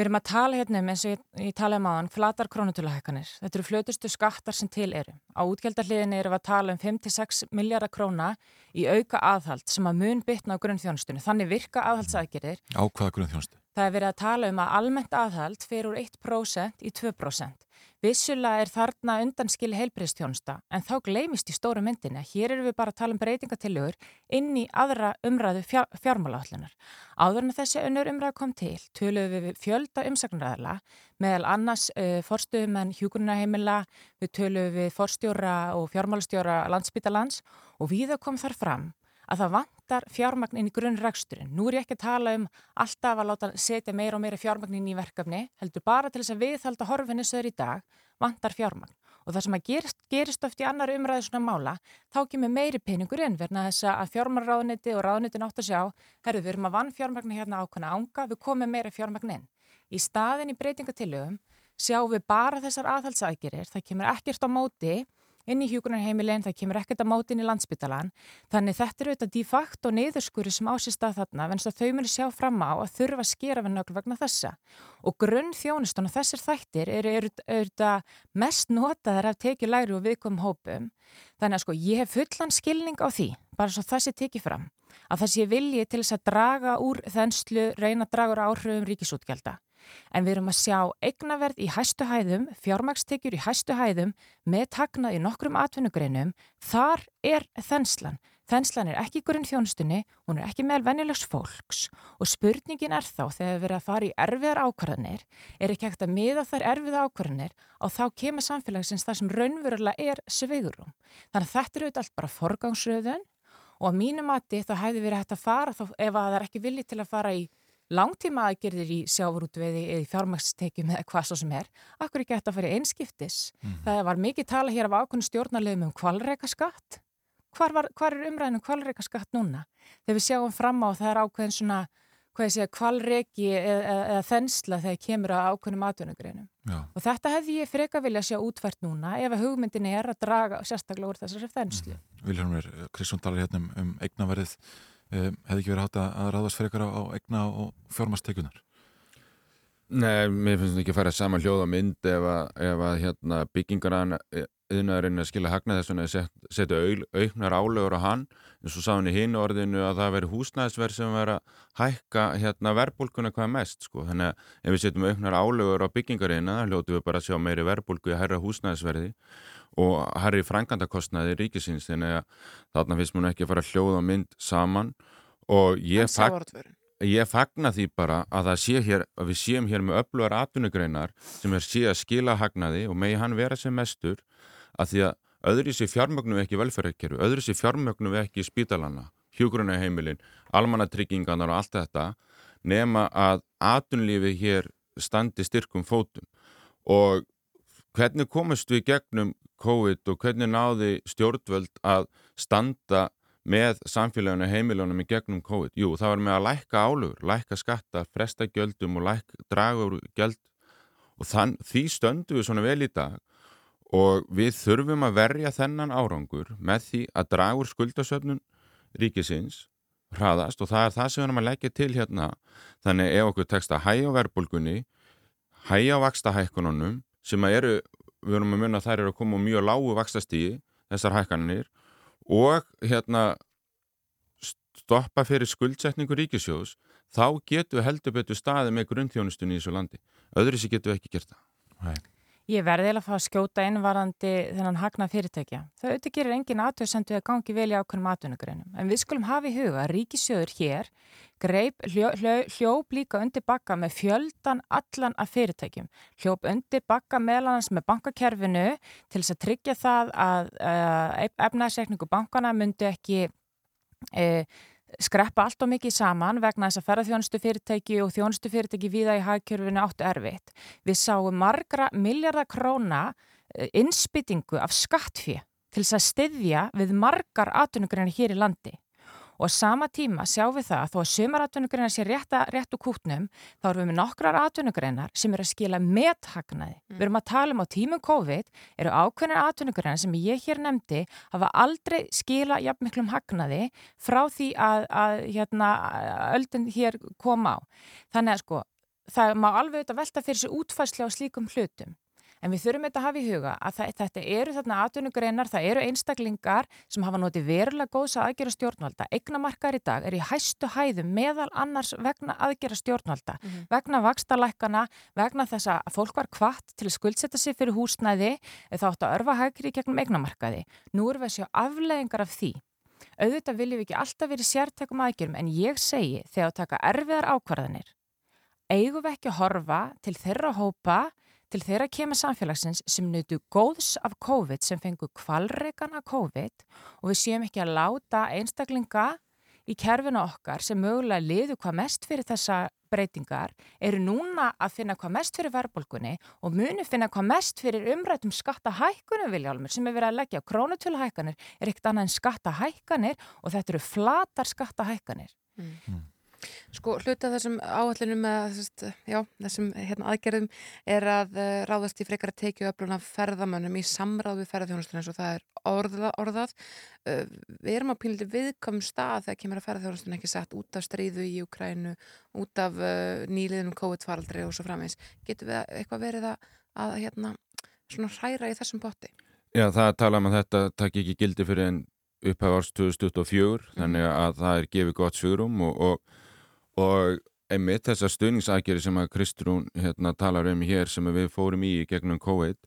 við erum að tala hérna um, eins og ég, ég talaði um hann, flatar krónutöluhækkanir. Þetta eru flötustu skattar sem til eru. Á útgjaldarliðinni erum við að tala um 5-6 miljardar króna í auka aðhald sem að mun bytna á grunnþjónustunni. Þannig virka aðhaldsaðgerðir. Á hvaða grunn þjónustu? Það er verið að tala um að almennt aðhald fyrir úr 1% í 2%. Vissulega er þarna undanskili heilbreyðstjónusta en þá gleymist í stóru myndinni að hér eru við bara að tala um breytingatillögur inn í aðra umræðu fjár, fjármálahallunar. Áður en þessi önnur umræðu kom til, töluðum við fjölda umsagnræðala meðal annars uh, forstuðumenn hjúkunaheimila, við töluðum við forstjóra og fjármálastjóra landsbytalands og við kom þar fram að það vantar fjármagn inn í grunnræksturinn. Nú er ég ekki að tala um alltaf að láta setja meira og meira fjármagn inn í verkefni, heldur bara til þess að viðhalda horfinni sögur í dag, vantar fjármagn. Og það sem að gerist, gerist oft í annar umræðu svona mála, þá kemur meiri peningur inn verna þess að fjármagnaráðniti og ráðniti nátt að sjá, herru, við erum að vann fjármagni hérna ákvæmna ánga, við komum meira fjármagn inn. Í staðin í breytingatilögum sjáum við bara þessar aðhaldsækjurir, það kemur ekkert á móti inn í hjúkunarheimilin, það kemur ekkert að máti inn í landsbytalan. Þannig þetta eru auðvitað de facto neyðurskuri sem ásist að þarna, venst að þau muni sjá fram á að þurfa að skera við nögl vegna þessa. Og grunn þjónustun og þessir þættir eru auðvitað mest notaðar af tekið læri og viðkomum hópum. Þannig að sko ég hef fullan skilning á því, bara svo það sé tekið fram, að það sé vilji til þess að draga úr þenslu, reyna að draga úr áhrifum ríkisútgjalda. En við erum að sjá eignaverð í hæstu hæðum, fjármagstekjur í hæstu hæðum með tagnað í nokkrum atvinnugreinum. Þar er þenslan. Þenslan er ekki grunn þjónustunni, hún er ekki meðal venjulegs fólks og spurningin er þá þegar við erum að fara í erfiðar ákvarðanir, er ekki hægt að miða þær erfiða ákvarðanir og þá kemur samfélagsins það sem raunverulega er sveigurum. Þannig að þetta eru allt bara forgangsröðun og að mínu mati þá hefði verið hægt að fara þá, ef að það er ekki villi til að fara í langtíma aðgerðir í sjávarútveiði eða í fjármagstekjum eða hvað svo sem er, akkur ekki hægt að fara í einskiptis. Mm. Það var mikið tala hér af ákveðinu stjórnarlegum um kvalreikaskatt. Hvar, var, hvar er umræðinu um kvalreikaskatt núna? Þegar við sjáum fram á það er ákveðin svona, hvað ég segja, kvalreiki eða, eða, eða þensla þegar kemur að ákveðinu matvænugreinum. Og þetta hefði ég freka vilja sjá útvært núna ef að hugmyndin er að draga sérstaklega úr þessari þenslu. Mm. Við, Kristjón talar hérna um, um eignaverið hefði ekki verið hátt að, að ráðast fyrir ykkur á, egna og fjármastekunar? Nei, mér finnst þetta ekki að fara saman hljóð á mynd ef að, ef að hérna, byggingarna yðnaðurinn að skilja hagna þess að setja auknar álögur á hann eins og sá hann í hinn orðinu að það veri húsnæðisverð sem veri að hækka hérna, verbulguna hvað mest sko. þannig að ef við setjum auknar álögur á byggingarina þá hljótu við bara að sjá meiri verbulgu í herra húsnæðisverði og herri frangandakostnaði ríkisins þannig að þarna finnst mér ekki að fara hljóð á mynd saman. Og ég, fag, ég fagna því bara að, sé hér, að við séum hér með öflugar atvinnugreinar sem er síðan skila hagnaði og megi hann vera sem mestur að því að öðru sér fjármögnum ekki velferðarkerfi, öðru sér fjármögnum ekki spítalana, hjúgrunaheimilin, almannatrygginganar og allt þetta nema að atvinnlífi hér standi styrkum fótum. Og hvernig komist við gegnum COVID og hvernig náði stjórnvöld að standa með samfélaginu heimilunum í gegnum COVID? Jú, það var með að lækka álugur, lækka skatta, fresta gjöldum og lækka, draga úr gjöld. Og þann, því stöndu við svona vel í dag. Og við þurfum að verja þennan árangur með því að draga úr skuldasöfnun ríkisins hraðast. Og það er það sem við erum að leggja til hérna. Þannig ef okkur tekst að hæja verbulgunni hæja vaksta hækkununum sem að eru, við erum að munna að þær eru að koma mjög lágu vakstastíði þessar hækkanir og hérna stoppa fyrir skuldsetningu ríkisjós þá getum við heldur betur staði með grunnþjónustunni í þessu landi öðru sér getum við ekki gert það Nei. Ég verði eða að fá að skjóta innvarandi þennan hagna fyrirtækja. Það auðvitað gerir engin aðtöðsendu að gangi vel í ákveðnum atvinnugreinum. En við skulum hafa í huga að ríkisjöður hér greip hljó, hljó, hljóp líka undir bakka með fjöldan allan af fyrirtækjum. Hljóp undir bakka meðlannans með bankakerfinu til þess að tryggja það að uh, efnaðsreikningu bankana myndi ekki uh, skreppa allt og mikið saman vegna þess að ferðarþjónustu fyrirtæki og þjónustu fyrirtæki viða í hagkjörfinu áttu erfitt. Við sáum margra miljardar króna eh, innspytingu af skattfjö til þess að styðja við margar atvinnugreinar hér í landi. Og á sama tíma sjáum við það að þó að sumar atvinnugreinar sé rétt, úr kútnum, þá erum við með nokkrar atvinnugreinar sem eru að skila methagnaði. Við erum að tala um á tímum COVID, eru ákveðnar atvinnugreinar sem ég hér nefndi hafa aldrei skila jafn miklum hagnaði frá því að, að hérna, öldin hér kom á. Þannig að sko, það má alveg auðvitað velta fyrir sig útfæslu á slíkum hlutum. En við þurfum þetta að hafa í huga að það, þetta eru þarna atvinnugreinar, það eru einstaklingar sem hafa notið verulega góðs að aðgera stjórnvalda. Egnamarkar í dag er í hæstu hæðum meðal annars vegna aðgera stjórnvalda, Mhm. vegna vakstalækana, vegna þess að fólk var kvart til að skuldsetta sig fyrir húsnæði, þá áttu að örfa hægri gegnum egnamarkaði. Nú erum við að sjá afleðingar af því. Auðvitað viljum við ekki alltaf verið sértekum aðgjörum en ég segi þegar að taka erfiðar ákvarðanir eigum við ekki að horfa til þeirra hópa, til þeirra kemur samfélagsins sem nutu góðs af COVID, sem fengu kvalreikan af COVID og við séum ekki að láta einstaklinga í kerfinu okkar sem mögulega liðu hvað mest fyrir þessa breytingar, eru núna að finna hvað mest fyrir verðbólgunni og munu finna hvað mest fyrir umrættum skattahækkunum viljálmur sem er verið að leggja. Krónutöluhækkanir er ekkert annað en skattahækkanir og þetta eru flatar skattahækkanir. Sko, hluta þessum áallunum já, þessum hérna, aðgerðum er að uh, ráðast í frekar að tekið öflun af ferðamönnum í samráð við ferðarþjónustunum eins og það er orða, orðað. Uh, við erum á pínliti viðkomum stað þegar kemur að ferðarþjónustunum ekki sett út af stríðu í Ukrænu, út af uh, nýliðnum COVID-faraldri og svo framins. Getur við eitthvað verið að, að hérna, svona hræra í þessum potti? Já, það tala um að þetta takk ekki gildi fyrir en upphæf árs 2024 þannig að það er gefið gott sigurum og, og, og einmitt þessar stuðningsagjari sem að Kristrún hérna, talar um hér sem við fórum í gegnum COVID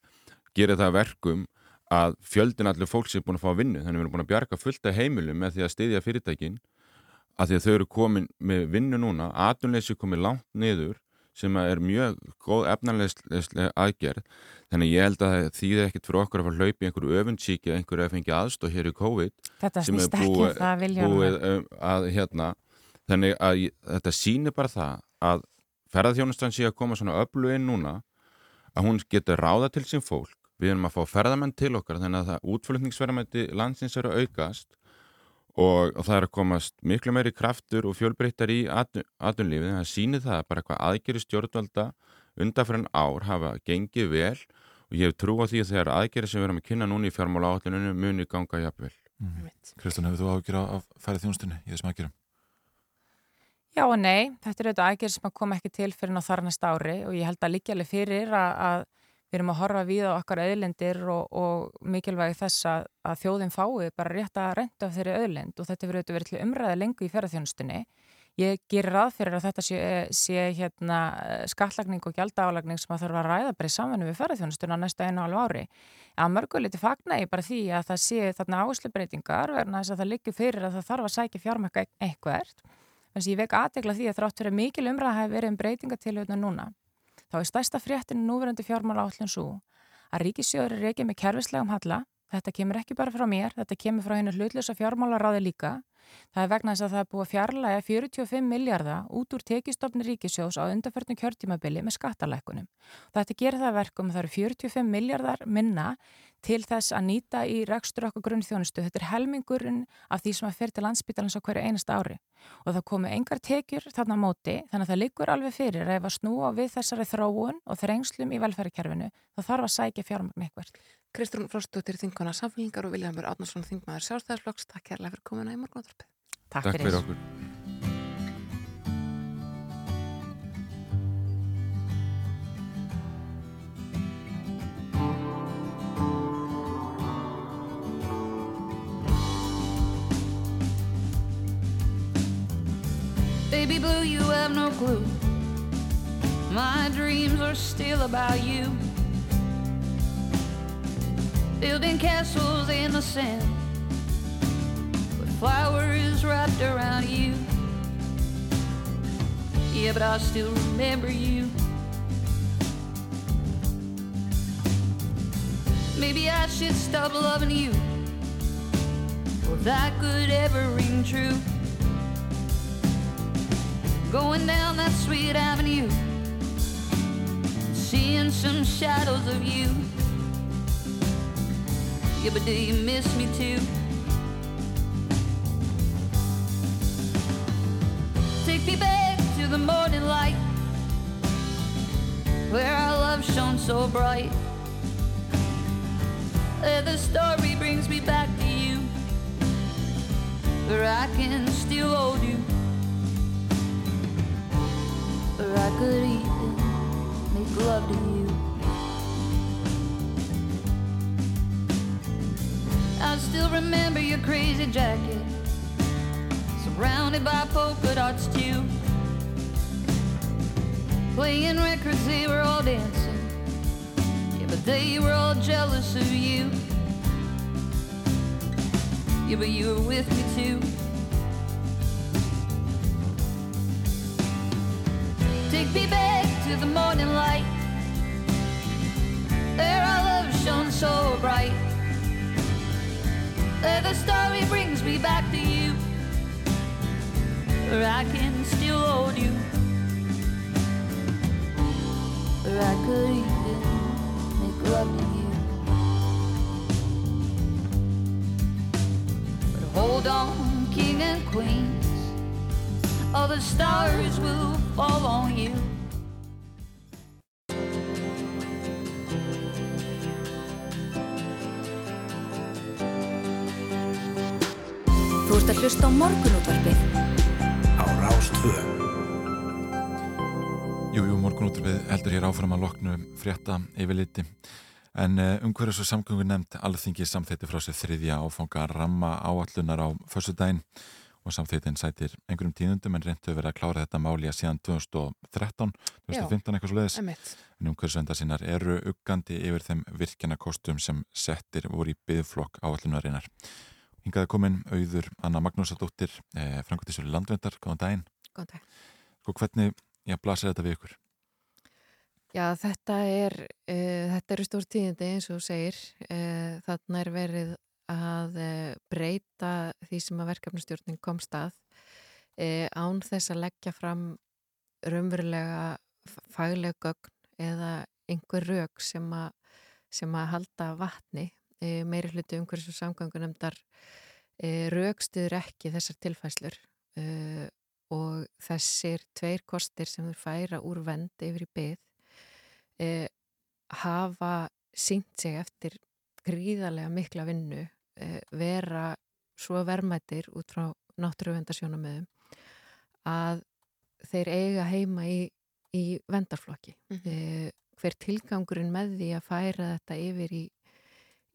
gerir það að verkum að fjöldin allir fólks er búin að fá að vinnu. Þannig að við erum búin að bjarga fullt af heimilum með því að styðja fyrirtækin að því að þau eru komin með vinnu núna. Atunleysi komið langt niður sem er mjög góð efnarlegslega aðgerð. Þannig ég held að það þýði ekkit fyrir okkur að fara að hlaupa í einhverju öfundsíki að einhverju að fengi aðstóð hér í COVID Þetta sem er snýst ekki um búið, það, um, að hérna þannig að ég, þetta sýnir bara það að ferðarþjónustan sé að koma svona öllu inn núna að hún getur ráða til sín fólk. Við erum að fá ferðamenn til okkar þannig að það útflutningsverðamætti landsins eru að aukast og, og það er að komast miklu meiri kraftur og fjölbreyttar í atun, atunlífið það sýnir það bara hvað aðgeri stjórnvalda undanfæran ár hafa gengið vel og ég hef trú á því að þegar aðgeri sem við erum að kynna núna í fjármála átluninu muni ganga jafnvel. Kristján, hefur þú ágjur af færið þjónustunni í þessum aðgjörum? Já og nei, þetta er auðvitað aðgerð sem að koma ekki til fyrir ná þar næsta ári og ég held að líka alveg fyrir að, að við erum að horfa við á okkar auðlendir og, og mikilvægi þess að, að þjóðin fái bara rétt að renta af þeirri auðlend og þetta verður auðvitað verið til umræði lengu í ferðarþjónustunni. Ég gerir ráð fyrir að þetta sé, sé hérna, skattlagning og gjaldálægning sem að þarf að ræða bara í samfunni við ferðarþjónustuna á næsta einu alveg ári. Að mörguliti fagna ég bara því að það sé þarna áslubreitingar verðan þess að það liggur fyrir að það þarf að sækja fjármækka eitthvert. Þannig að ég vek aðdegla því að þrátt fyrir mikil umræða hefur verið um breytingatilhjóðna núna. Þá er stærsta fréttinu núverandi fjármála átlun svo að ríkisjóður er reykið með kerfislegum halla. Þetta kemur ekki bara frá mér, þetta kemur frá hennu hlutlösa fjármálaráði líka. Það er vegna þess að það er búið að fjarlæga 45 miljardar út úr tekistofni ríkisjós á undarförnum kjörtímabili með skattalækunum. Þetta gerir það að verkum að það eru 45 miljardar minna til þess að nýta í rekstur okkur grunnþjónustu. Þetta er helmingurinn af því sem að fyrir til landsbytalans á hverju einasta ári. Og það komu engar tekjur þarna móti, þannig að það liggur alveg fyrir að ef að snúa við þessari þróun og þrengslum í velferðarkerfinu, þá þarf að sækja fjármagn eitthvað. Kristrún Frostóttir, þingkona samfélgingar og Viljámur Átnarsson, þingmaður sjálfstæðarflokks. Takk kærlega fyrir komuna í morgunáttarpið. Takk, Takk fyrir okkur. Baby blue, you have no clue. My dreams are still about you. Building castles in the sand with flowers wrapped around you. Yeah, but I still remember you. Maybe I should stop loving you. If that could ever ring true. Going down that sweet avenue, seeing some shadows of you. Yeah, but do you miss me too? Take me back to the morning light where our love shone so bright. Where the story brings me back to you, where I can still hold you, where I could even make love to you. I still remember your crazy jacket, surrounded by polka dots too. Playing records, they were all dancing. Yeah, but they were all jealous of you. Yeah, but you were with me too. Take me back to the morning light. There our love shone so bright. There the story brings me back to you. Where I can still hold you. Where I could even make love to you. But hold on, king and queens. All the stars will fall on you. Ert að hlusta á morgunútvarpið. Á Rástvö Jú, jú, morgunútvarpið heldur hér áfram að loknu frétta yfirliti en uh, umhverjus og samgöngur nefnd alþingi samþeyti frá sér þriðja áfanga ramma áallunar á fössudaginn og samþeytin sætir einhverjum tíðundum en reyndu verið að klára þetta máli að síðan 2013, 2015 eitthvað svo leiðis en umhverjusvenda sínar eru uggandi yfir þeim virkjanakostum sem settir voru í byggflokk áallunarinnar Hingaði komin auður Anna Magnúsadóttir, eh, frangvættisur landvendar, góðan daginn. Góðan dag. Sko hvernig, já, blasir þetta við ykkur? Já, þetta er, uh, þetta eru stór tíðindi eins og segir. Uh, þarna er verið að uh, breyta því sem að verkefnastjórnin kom stað uh, án þess að leggja fram raunverulega fagleg gögn eða einhver rauk sem, að- sem að halda vatni. Uh, meiri hluti umhverfis og samgöngunemdar uh, raukstuður ekki þessar tilfæslur uh, og þessir tveir kostir sem þau færa úr vend yfir í byð eh, hafa sínt sig eftir gríðarlega mikla vinnu eh, vera svo verðmættir út frá náttúruvendarsjónamöðum að þeir eiga heima í, í vendarflokki. eh, hver tilgangurinn með því að færa þetta yfir í,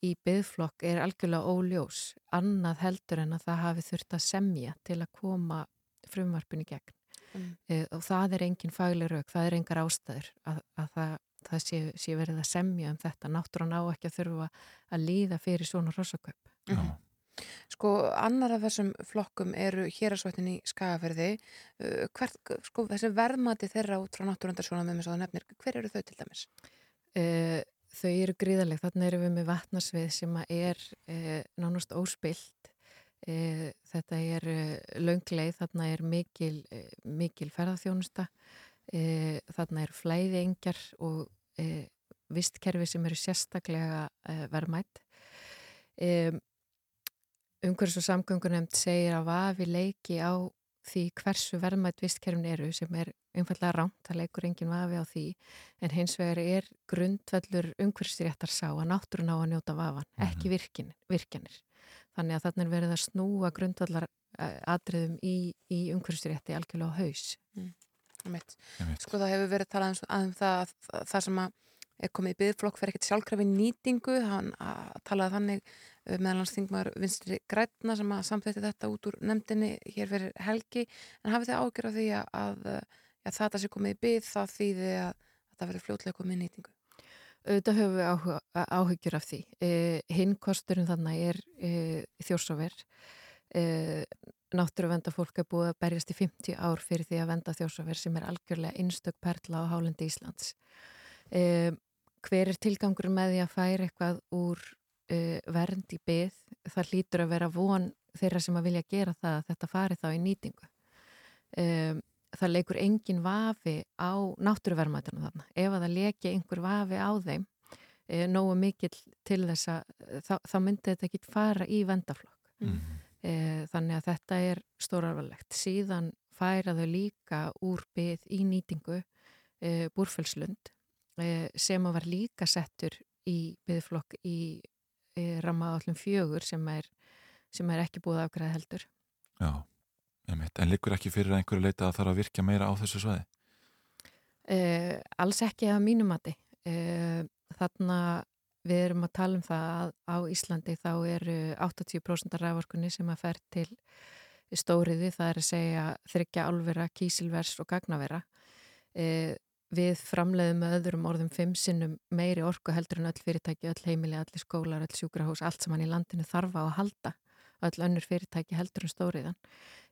í byðflokk er algjörlega óljós annað heldur en að það hafi þurft að semja til að koma frumvarpin í gegn Mm. uh, og það er engin fagleg rauk, það er engar ástæður að, að það, það sé, sé verið að semja um þetta, náttúran á ekki að þurfa að líða fyrir svona rosaköp Já. Sko, annar af þessum flokkum eru hérasvættin í Skagaferði uh, hvert, sko, þessi verðmati þeirra út frá náttúrandarsjónum með það nefnir, hver eru þau til dæmis? Uh, þau eru gríðaleg, þannig erum við með vatnarsvið sem er uh, nánast óspilt uh, þetta er uh, löngleið, þarna er mikil, uh, mikil ferðarþjónusta uh, þarna er flæði engjar og uh, vistkerfi sem eru sérstaklega verðmætt um, umhverfis og samgöngunemnd segir að vafi leiki á því hversu verðmætt vistkerfin eru sem er einfallega rámt, það leikur engin vafi á því en hins vegar er grundvellur umhverfisréttar sá að náttúrun á að njóta vafan, ekki virkin, virkjanir þannig að þarna er verið að snúa grundvallar atriðum í, í umhverfisrétti algjörlega á haus Mm. Einmitt. Sko það hefur verið talað um, um það að það- það sem að er komið í byggðflokk fyrir ekkert sjálfkrafi nýtingu hann að talaði þannig uh, meðalans þingmaður vinstri grætna sem að samþætti þetta út úr nefndinni hér fyrir helgi en hafið þið ágjör af því að, að, að þetta sé komið í byggð þá þýði að, að það verður fljótlega komið í nýtingu auðvitað höfum við áhuga, áhyggjur af því. Uh, hinn kosturinn þarna er uh, þjórsóver. Uh, náttúruvenda fólk er búið að berjast í 50 ár fyrir því að venda þjórsóver sem er algjörlega innstök perla á hálendi Íslands. Hver er tilgangur með því að færa eitthvað úr uh, vernd í byð? Það lítur að vera von þeirra sem að vilja gera það að þetta fari þá í nýtingu. Um, það leikur engin vafi á náttúruvermaðinu þarna. Ef að það leki einhver vafi á þeim e, nógu mikill til þess að þá, þá myndi þetta ekki fara í vendaflokk. Mm. E, þannig að þetta er stórarvalegt. Síðan færa þau líka úr byð í nýtingu búrfellslund sem að var líka settur í byðflokk í rammaðallum fjögur sem er, sem er ekki búið afgræða heldur. Já. En liggur ekki fyrir einhverju leita að þarf að virka meira á þessu svæði? Eh, alls ekki að mínum mati. Eh, þarna við erum að tala um það að á Íslandi þá eru 80% af rævorkunni sem að fer til stóriði, það er að segja þryggja álvera, kísilvers og gagnavera. Eh, við framleiðum með öðrum orðum fimm sinnum meiri orku heldur en öll fyrirtæki, öll heimili, allir skólar, öll sjúkrahús, allt sem hann í landinu þarfa að halda öll önnur fyrirtæki heldur en stóriðan.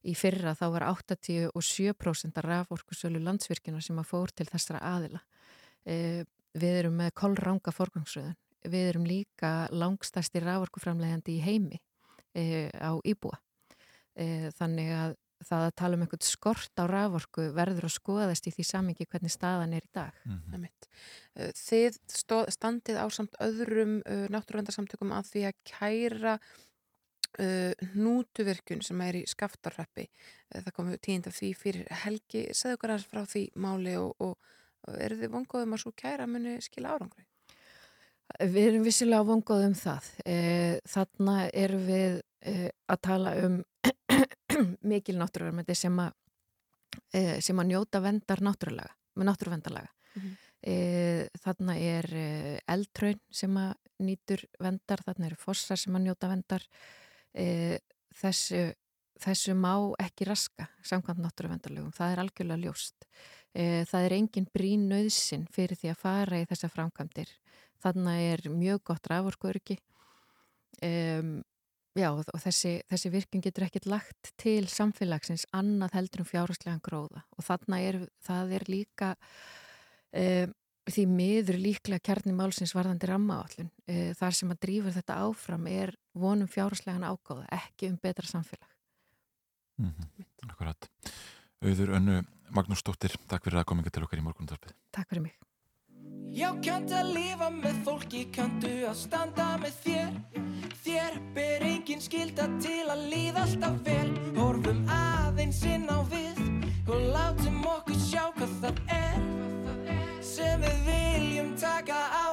Í fyrra þá var 87% af raforkusölu landsvirkina sem að fór til þessara aðila. E, við erum með kollranga forgangsröðun. Við erum líka langstæsti raforkuframlegandi í heimi e, á Íbúa. E, þannig að það að tala um einhvern skort á raforku verður að skoðast í því samingi hvernig staðan er í dag. Mm -hmm. Þið stóð, standið á samt öðrum uh, náttúruvendarsamtökum að því að kæra Uh, hnútuvirkun sem er í skaftarrappi uh, það komu tínd af því fyrir helgi segðu okkar aðeins frá því máli og, og, og eru þið vongóðum að svo kæra muni skila árangri? Við erum vissilega vongóðum það e, þarna erum við e, að tala um *clears throat* mikil náttúruverðmætti sem e, sem að njóta vendar náttúrulega með náttúruvendarlaga mm -hmm. þarna er eldtraun sem að nýtur vendar, þarna eru fossar sem að njóta vendar e, þessu, þessu má ekki raska samkvæmt náttúruvendarlegum, það er algjörlega ljóst. E, það er engin brín nöðsin fyrir því að fara í þessa framkvæmdir. Þannig er mjög gott raforkuörki e, já, og þessi, þessi virkin getur ekkert lagt til samfélagsins annað heldur um fjárhastlegan gróða og þannig er, það er líka e, því miður líklega kjarni málsins varðandi rammaállun e, þar sem að drífur þetta áfram er vonum fjárháslegan ágóða, ekki um betra samfélag. Mm -hmm. Akkurat. Auður önnu Magnús Stóttir, takk fyrir að kominga til okkar í morgundarpið. Takk fyrir mig. Já, kannt að lifa með fólki, kanntu að standa með þér. Þér ber engin skilda til að líða alltaf vel. Horfum aðeins inn á við og látum okkur sjá hvað það er sem við viljum taka á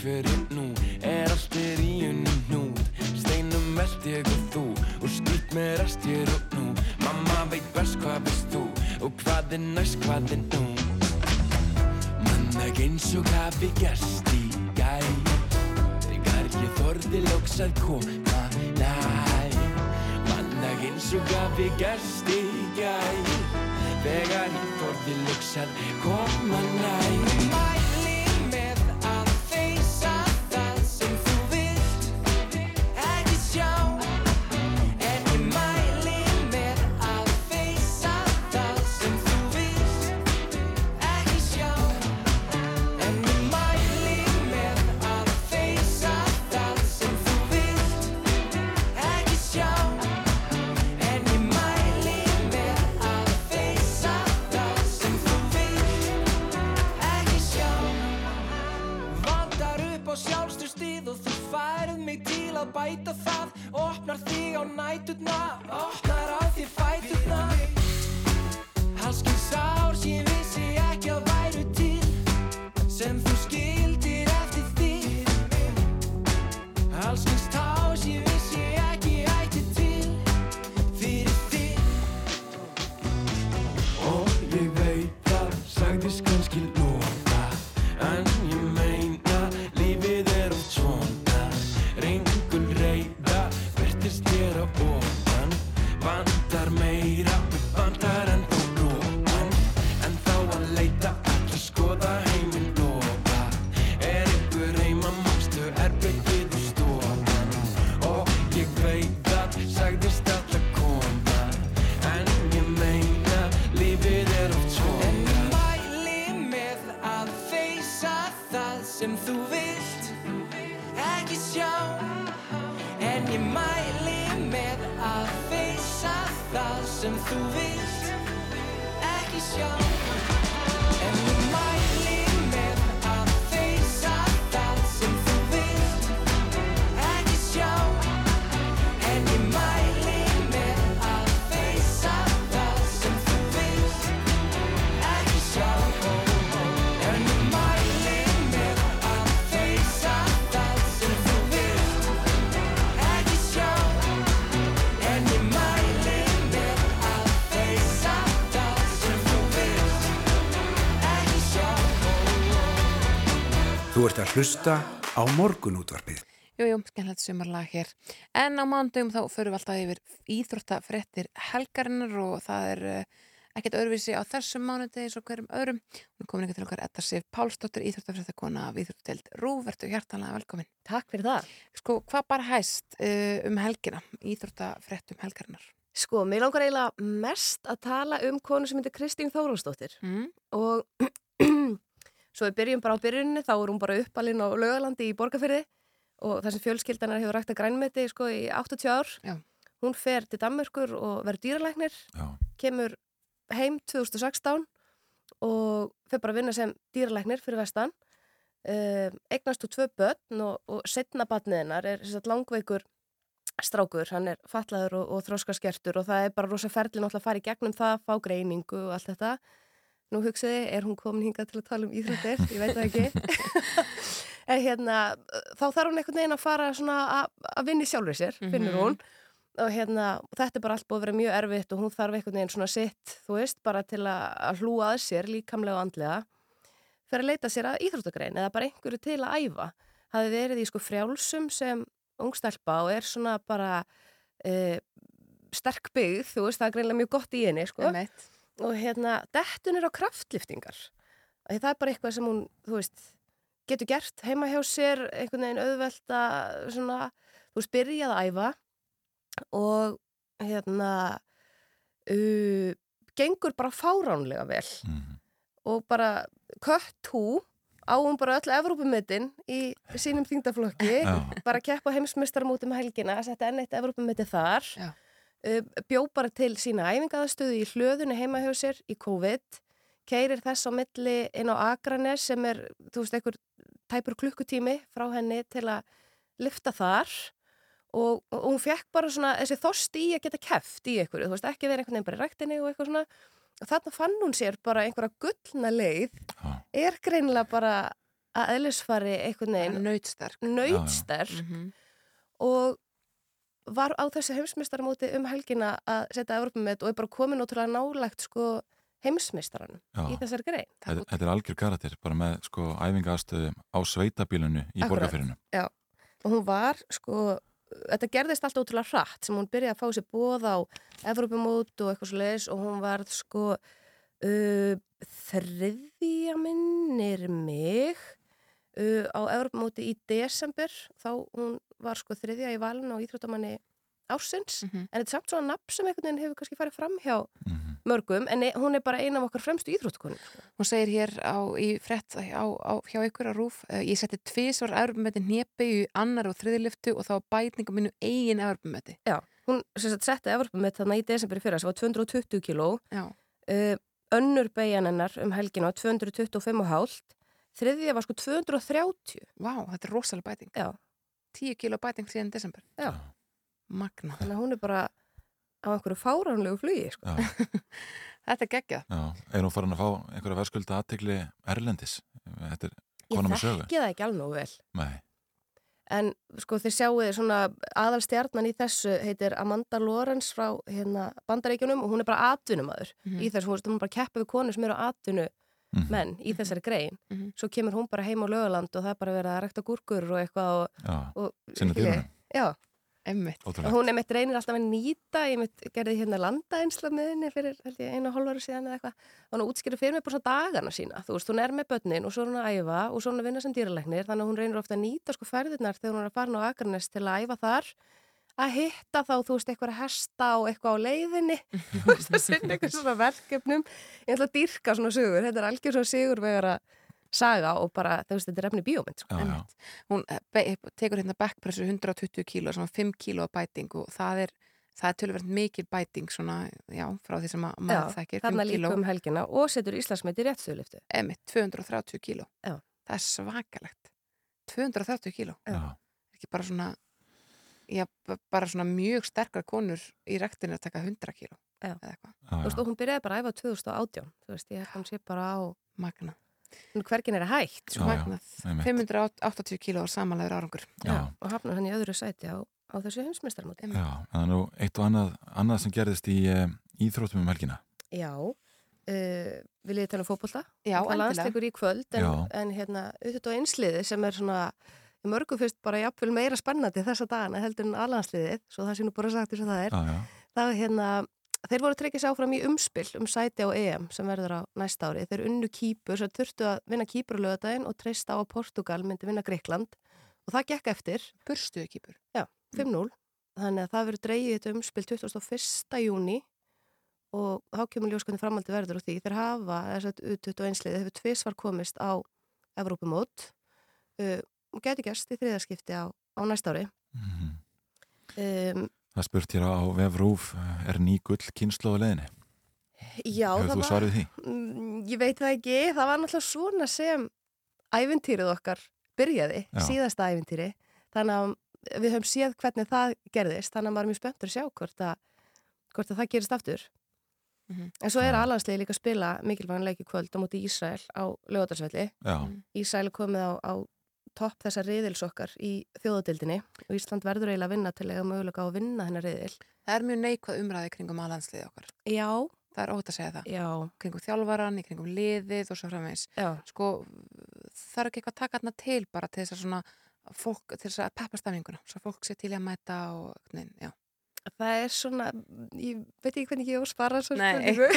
fyrir nú, er allt er í unum hnút? Steinum eld ég og þú, og skýt með rest ég og nú. Mamma veit best hvað veist þú, og hvað er næst, hvað er nú? Mann ekki eins og hafi gerst í gæ Þegar ég þorði lóks að koma næ Mann ekki eins og hafi gerst í gæ Þegar ég þorði lóks að koma næ Ert að hlusta á morgunútvarpið. Jú, jú, skemmtilegt sumarlag hér. En á mándum þá förum við alltaf yfir íþróttafréttir helgarinnar og það er uh, ekkert öðruvísi á þessum mánudegi og hverjum öðrum. Er komin ekki til okkar Edda Sif Pálsdóttir, íþróttafréttakona af íþróttadeild Rúf. Vertu hjartanlega velkomin. Takk fyrir það. Sko, hvað bara hæst uh, um helgina, íþróttafréttum helgarinnar? Sko, mér langar eiginlega mest að tala um konu sem heitir Kristín Þórólsdóttir mm. og *clears throat* svo við byrjum bara á byrjunni, þá er hún bara uppalinn á laugalandi í Borgafyrði og þar sem fjölskyldanar hefur rægt að grænmeti sko í 80 ár. Já. Hún fer til Danmörkur og verður dýralæknir, Já. kemur heim 2016 og fer bara að vinna sem dýralæknir fyrir vestan. Uh, eignast þú tvö börn og, og setna batniðinnar er sem sagt, langveikur strákur, hann er fatlaður og, og þróskaskertur og það er bara rosa ferli náttúrulega að fara í gegnum það, fá greiningu og allt þetta. Nú hugsaði, er hún komin hingað til að tala um íþróttir? Ég veit það ekki. *laughs* en hérna, þá þarf hún einhvern veginn að fara svona að- vinni sjálfur sér, finnur Mhm. hún. Og hérna, þetta er bara allt búið að vera mjög erfitt og hún þarf einhvern veginn svona sitt, þú veist, bara til að, hlúa að sér líkamlega og andlega. Fyrir að leita sér að íþróttagrein eða bara einhverju til að æfa. Hafi verið í sko frjálsum sem ungstelpa og er svona bara e, sterk byggð, þú veist, það er greinlega mjög gott í henni, sko. Og hérna, dettun er á kraftliftingar. Af því Það er bara eitthvað sem hún, þú veist, getur gert heima hjá sér, einhvern veginn auðvelt að, svona, þú veist, byrjað að æfa og hérna, uh, gengur bara fáránlega vel og bara kött hú á hún bara öll Evrópumittin í sínum þingdaflokki, bara keppa heimsmestarmótum helgina, setja enn eitt Evrópumitti þar, Já. Uh, bjó bara til sína æfingaðastöðu í hlöðunni heima hjá sér í COVID, keirir þess á milli inn á Akranes sem er, þú veist, einhver tæpur klukkutími frá henni til að lifta þar og, og hún fekk bara svona þessi þorst í að geta keft í einhverju, þú veist, ekki verið einhvern veginn bara í ræktinni og eitthvað svona. Og þarna fann hún sér bara einhverja gullna leið er greinilega bara að eðlisfari einhvern veginn Nautsterk. Nautsterk og var á þessu heimsmeistaramóti um helgina að setja Evropamett og er bara komin ótrúlega nálægt sko heimsmeistaranum Já. í þessari grein. Þetta, þetta er algjör karakter, bara með sko æfingastöðu á sveitabílunu í borgarfyrinu. Já, og hún var sko, þetta gerðist alltaf ótrúlega hratt sem hún byrjaði að fá sér bóð á Evropamót og eitthvað svo leiðis og hún var sko uh, þriðja minnir mig uh, á Evropamóti í desember þá hún var sko þriðja í valinu á Íþróttamanni ársins en þetta er samt svona nafn sem einhvern veginn hefur kannski farið fram hjá mörgum en e- hún er bara eina af okkar fremstu íþróttkonum Hún segir hér á, í frett á, á, hjá ykkur á rúf uh, ég setti tvisvar erbumöti hnepi í annar og þriðliftu og þá var bætning á mínu eigin erbumöti Já, hún setti Evropamett þarna í desember í fyrra sem var 220 kíló. Já. uh, önnur beigjan hennar um helgina var 225 og hálft þriðja var sko 230 Vá, þetta er rosalega bæting. Já. 10 kíló bæting síðan desember. Já. Magna Þannig að hún er bara á einhverju fáránlegu flugi sko. *laughs* Þetta er geggjað. Já, er hún farin að fá einhverja verðskulda aðtegli Erlendis? Þetta er Ég þekki það ekki alveg vel. Nei, En sko þið sjáuði svona aðalstjarnan í þessu heitir Amanda Lawrence frá hérna bandaríkjunum og hún er bara atvinnumæður Mhm. í þessu, hún er bara að keppa við konur sem eru atvinnu menn í þessari grein Mhm. svo kemur hún bara heim á lögaland og það er bara verið að rekta gúrkur og eitthvað og, Já, og sinna skiljiði. dýrunum. Já, Emmitt. og hún er mitt reynir alltaf að nýta ég mitt gerði hérna landaeinsla með henni fyrir einu og hálf ára síðan eða eitthvað og hún útskýrði fyrir mig bara svona dagana sína þú veist, hún er með börnin og svo er hún að æfa og svo er hún að vinna sem dýralæknir þannig að hún reynir ofta að nýta sko ferðirnar þegar hún er að fara á Akranes til að æfa þar að hitta þá, þú veist, eitthvað hesta og eitthvað á leiðinni. *laughs* Þú veist, að sinna eitthvað svona verkefnum. Ég ætla að dýrka svona sögur, þetta er algjör svona sigurvegara saga og bara, þú veist, þetta er efni bíómynd sko. Einmitt. hún eh, be- tekur hérna backpressu 120 kíló, svona 5 kíló bæting og það er, það er tölverð mikil bæting svona, já, frá því sem að maður þekkir, 5 þarna kíló. um helgina og setur Íslandsmeit í réttstöðliftu Emitt, 230 kíló. Já. það er svakalegt. 230 kíló. Já. ekki bara svona já, bara svona mjög sterkar konur í rektinu að taka 100 kíló Já. eða eitthvað Þú veist, og hún byrjaði bara að æfa 2018 þú veist, ég held að hún sé bara á Magna hvergin er að hægt Svo magnað. 580 kíló samanlegur árangur Já. og hafnar hann í öðru sæti á, á þessu heimsmeistarmóti Já, það er nú eitt og annað, annað sem gerðist í uh, íþróttum um helgina. Já, uh, viljið þið tala um fótbolta? Já, Það endilega. landsleikur í kvöld en, en hérna, auðvitað á einsliði sem er svona í mörgum fyrst bara jafnvel meira spennandi þessa dagana heldur en alhansliðið, svo það sé nú bara sagt eins og það er. Já, já. Það hérna, þeir voru sig áfram í umspill um sæti á EM sem verður á næsta ári. Þeir unnu kýpur sem þurftu að vinna kýpur á lögadaginn og treysta á að Portugal myndi vinna Greikland og það gekk eftir. Burstuðu kýpur? Já, 5-0. Þannig að það verður dreigið þetta umspill 21. júni og þá kemur ljóskandi framaldi verður á því. Þeir hafa, þess að U21 liðið hefur tvisvar komist á Evrópumót uh, og geti gerst í þriðaskipti á, á næsta ári. um, Það spurt hér á vefrúf, er ný gull kynslu á leðinni? Já, Hefur það þú var- svarið því? Mm, Ég veit það ekki, það var náttúrulega svona sem ævintýrið okkar byrjaði, Já. síðasta ævintýri þannig að við höfum séð hvernig það gerðist, þannig að maður er mjög spenntur að sjá hvort að, hvort að það gerist aftur en svo er alhanslegi líka að spila mikilvægan leik í kvöld á móti Ísrael á lögadarsvelli Já. Ísrael er komið á, á topp þessar riðils okkar í þjóðadildinni og Ísland verður eiginlega að vinna til eiga mögulega á að vinna hennar riðil Það er mjög neikvað umræði kringum aðlandsliði okkar. Já. Það er ótt að segja það. Já. Kringum þjálfaran, í kringum liðið og svo framvegs. Já. Sko, það er ekki eitthvað að taka þarna til bara til þess að svona fólk, til þess að peppa stafninguna. Svo fólk sé til að mæta og, nein, já. Það er svona, ég veit ekki hvernig ég á að svara svo Nei. spurningu.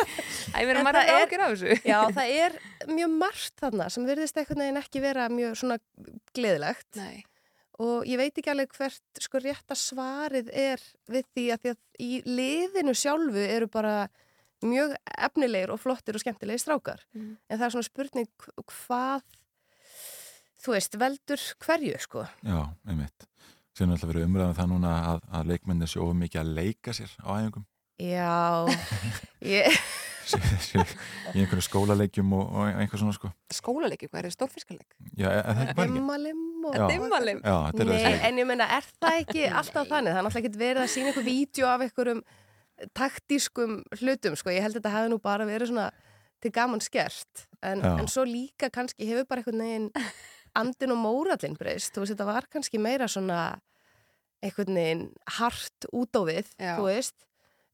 *laughs* Æ, við erum En margar það er- áhyggjur af þessu. Já, *laughs* það er mjög margt þarna sem virðist einhvern veginn ekki vera mjög svona gleðilegt. Nei. Og ég veit ekki alveg hvert sko rétta svarið er við því að því að í liðinu sjálfu eru bara mjög efnilegir og flottir og skemmtilegir strákar. Mhm. En það er svona spurning hv- hvað, þú veist, veldur hverju sko. Já, einmitt. Sérna alltaf verið umræðan það núna að, að leikmennir séu of mikið að leika sér á æfingum Já, *laughs* ég... í einhverju skólaleikjum og, og einhver svona sko. Skólaleiki, hvað er það? Stórfiskaleik? Já, er er það ekki bara ekki? Dimmalim og... Dimmalim? Já, þetta er það en ég meina, er það ekki alltaf þannig? Það er náttúrulega ekki verið að sína eitthvað vídeo af einhverjum taktískum hlutum, sko. Ég held að þetta hafi nú bara verið svona til gaman skert. En, en svo líka kannski hefur bara einhvern veginn andin og mórallin breyst. Þú veist, þetta var kannski meira svona einhvern veginn hart út á við, Já. þú veist.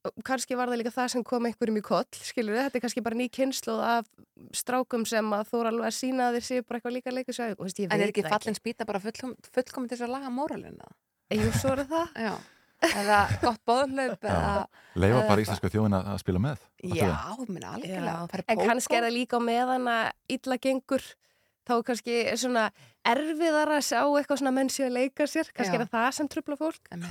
Og Kannski var það líka það sem kom einhverjum í koll, skilur Þetta er kannski bara ný kynslu af strákum sem að þú er alveg að sína að þeir séu bara eitthvað líka leika sér. Veist, ég En er ekki fallin spýta bara fullkom, fullkomin til þess að laga móralina? Jú, svo er það. *laughs* Já. Eða gott eða... Leifa bara íslenska þjóðin að, spila með Já, minna algjörlega. Já, Fara í en kannski er það líka á meðan að illa gengur þá er kannski svona erfiðar að sjá eitthvað svona menn séu að leika sér kannski Já. er það sem trubla fólk En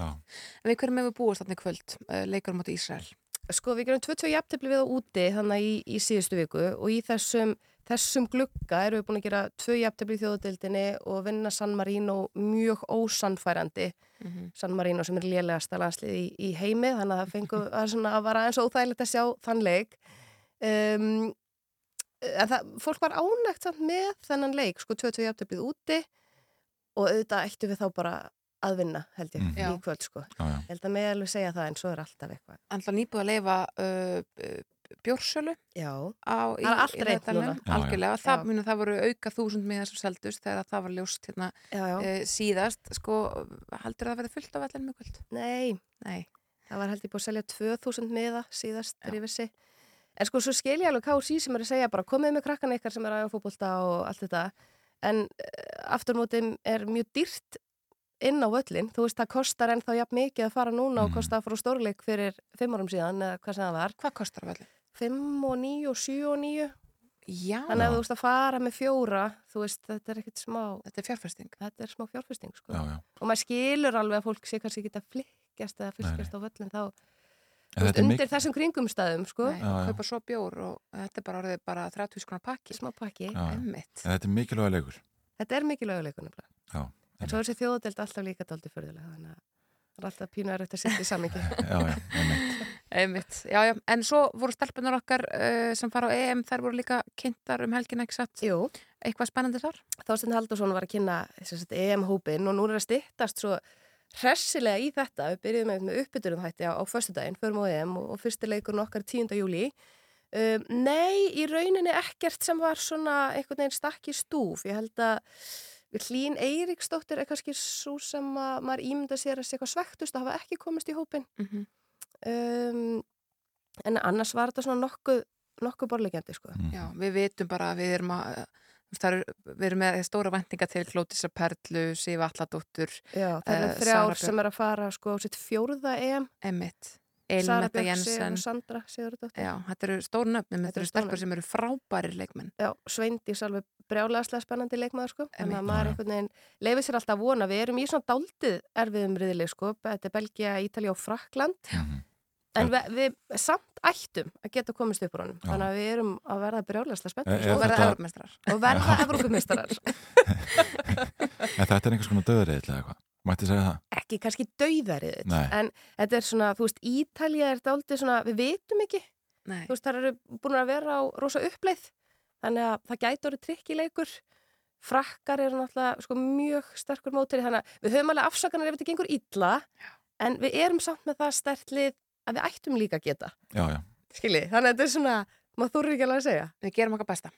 við hverjum hefur búist þarna í kvöld, uh, leikur moti Ísrael? Sko við gerum 22 jafntefli við á úti þannig í, í síðustu viku og í þessum, þessum glugga erum við búin að gera tvö jafntefli í þjóðadeildinni og vinna San Marino mjög ósannfærandi Mhm. San Marino sem er lélegasta landslið í, í heimi þannig að það fengu að svona að vara eins og óþægilegt að sjá þann leik um, það, fólk var ánægt samt með þennan leik, sko 22 jafntöflið úti og auðvitað ættu við þá bara að vinna, held ég. Já. í kvöld sko. Já, já. Ég held að með alveg segja það en svo er alltaf eitthvað. Alltaf nýbúið að leifa uh, bjórsölu Já, á, í, það er allt Laugardalnum. núna. Algjörlega, það, muni, það voru auka þúsund með þessum seldust þegar það var ljóst hérna, já, já. Uh, síðast sko, heldur það að verði fullt á vellinum í kvöld? Nei. Nei. Það var held ég búið að selja 2000 miða síðast þegar ég vissi. En sko, svo skil ég alveg KSI sem er að segja bara komið með krakkan ykkar sem er að fótbolta og allt þetta. En uh, aftur á móti er mjög dýrt inn á völlin. Þú veist, það kostar ennþá jafn mikið að fara núna og kostar að fara á stórleik fyrir fimm árum síðan eða hvað sem það var. Hvað kostar völlin? Fimm og níu og sjö og níu. Já. Þannig að þú veist að fara með fjóra, þú veist, þetta er ekkert smá... Þetta er fjárfesting. Þetta er smá fjárfesting, sko. Já, já. Og maður skilur alveg að fólk sé kannski ekki að flikkjast eða fylgjast á völlin þá, Þú veist, þetta er undir mik- þessum kringumstæðum sko. Kaupa svo bjór og þetta er bara orðið bara 30 skona pakki. Smá pakki. Já, Einmitt. en þetta er mikilvæga leikur Þetta er mikilvægur leikur nefnilega. Já, En svo er þessi þjóðadelt alltaf líka daldi förðulega, þannig að það er alltaf pínu erfitt að setja í samingi. *laughs* já, já, einmitt. Einmitt, já, já, en svo voru stelpunar okkar uh, sem fara á EM, þær voru líka kynntar um helgin? Jú. Eitthvað spennandi þar? Þorstein Haldursson var að kynna EM-hópin og nú er að styttast svo hressilega í þetta. Við byrjuðum með, með uppbyturum hætti á, á föstudaginn, förum á EM og, og fyrsti leikurinn okkar 10. júli. Um, nei, í rauninni ekkert sem var svona einhvern veginn stakk í stúf. Ég held að Hlín Eiríksdóttir er kannski svo sem að maður ímynda sér að sé eitthvað svektust að hafa ekki komist í hópin. Mhm. um, en annars var þetta svona nokkuð, nokkuð borlegjandi sko. Já, við vitum bara að við erum að eru, við erum með stóra vendinga til Klótisa Perlu, Sifa Alladóttur Já, það eru þrjár sem er að fara sko á sitt fjórða EM. Emmitt, Björk Jensen. Sandra Sigurðardóttir. Já, þetta eru stóru nöfnum, þetta eru stelpur sem eru frábærir leikmenn. Já, Sveindís alveg brjálæðslega spennandi leikmaður sko þannig að maður einhvern veginn leifir sér alltaf að vona. Við erum í svona dáltið erfiðum riðli sko þetta er Belgia, Ítalja og Frakland en við, við samt ættum að geta komist upp úr honum. Þannig að við erum að verða brjálæðslega spennandi Er- er og verða þetta- Evrópumeistarar. Og verða Evrópumeistarar. *laughs* En þetta er einhvers konar döðrið eða eitthvað? Mætti segja það? ekki kannski Nei. en þetta er svona, þú veist, Ítalja er dálítið svona, við vitum ekki. Nei. þú veist, það eru búin að vera á rosa uppleið. Þannig að það gæti orðið trikkileikur frakkar eru náttúrulega sko, mjög sterkur mótiri þannig að við höfum alveg afsakanar ef þetta gengur illa. En við erum samt með það stertlið að við ættum líka að geta. Já, já, skiljið, þannig að þetta er svona maður þurfi ekki alveg að segja. Við gerum okkar besta.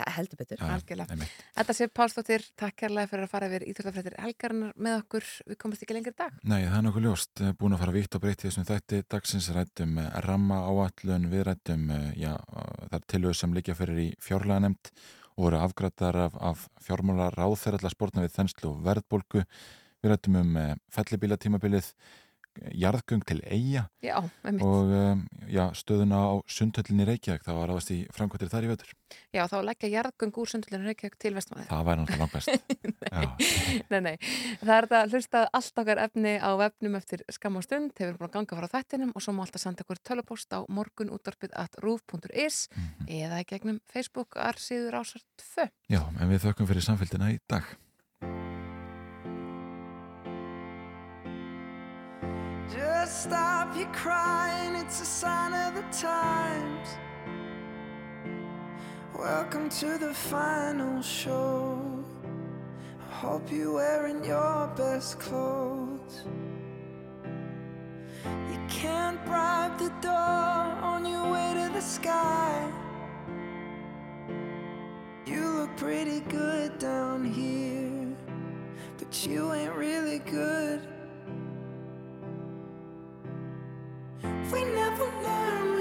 Heldur betur, já, algjörlega. einmitt. Þetta sé Pálsdóttir, takk kærlega fyrir að fara yfir íþjóðafrættir helgarinnar með okkur. Við komumst ekki lengri í dag. Nei, það er nokkuð ljóst, Eh, búin að fara vítt og breytt í þessum þætti dagsins rættum eh, ramma áallun, við rættum eh, já, það er tilög sem liggja fyrir í fjárlega nefnd og voru afgrættar af, af fjármálar ráðferðalla spórna við þenslu og verðbólgu. Við rættum um fellibílatímabilið jarðgöng til eiga Já, og um, já, stöðuna á sundhöllinni Reykjavík, það var aðast í framkvæmtir þar í vetur. Já, þá leggja jarðgöng úr sundulinu Reykjavík til vestmanni það væri náttúrulega langt best *laughs* Já. Nei, nei, það er þetta að hlusta allt okkar efni á vefnum eftir skam og stund, hefur búin að ganga frá þættinum og svo má alltaf senda okkur tölupost á morgunútvarpið at rúf.is eða í gegnum Facebook arsíður ásart 2. Já, en við þökkum fyrir samfélgina í dag stop your crying, it's a sign of the times. Welcome to the final show. I hope you're wearing your best clothes. You can't bribe the door on your way to the sky. You look pretty good down here, but you ain't really good. We never learned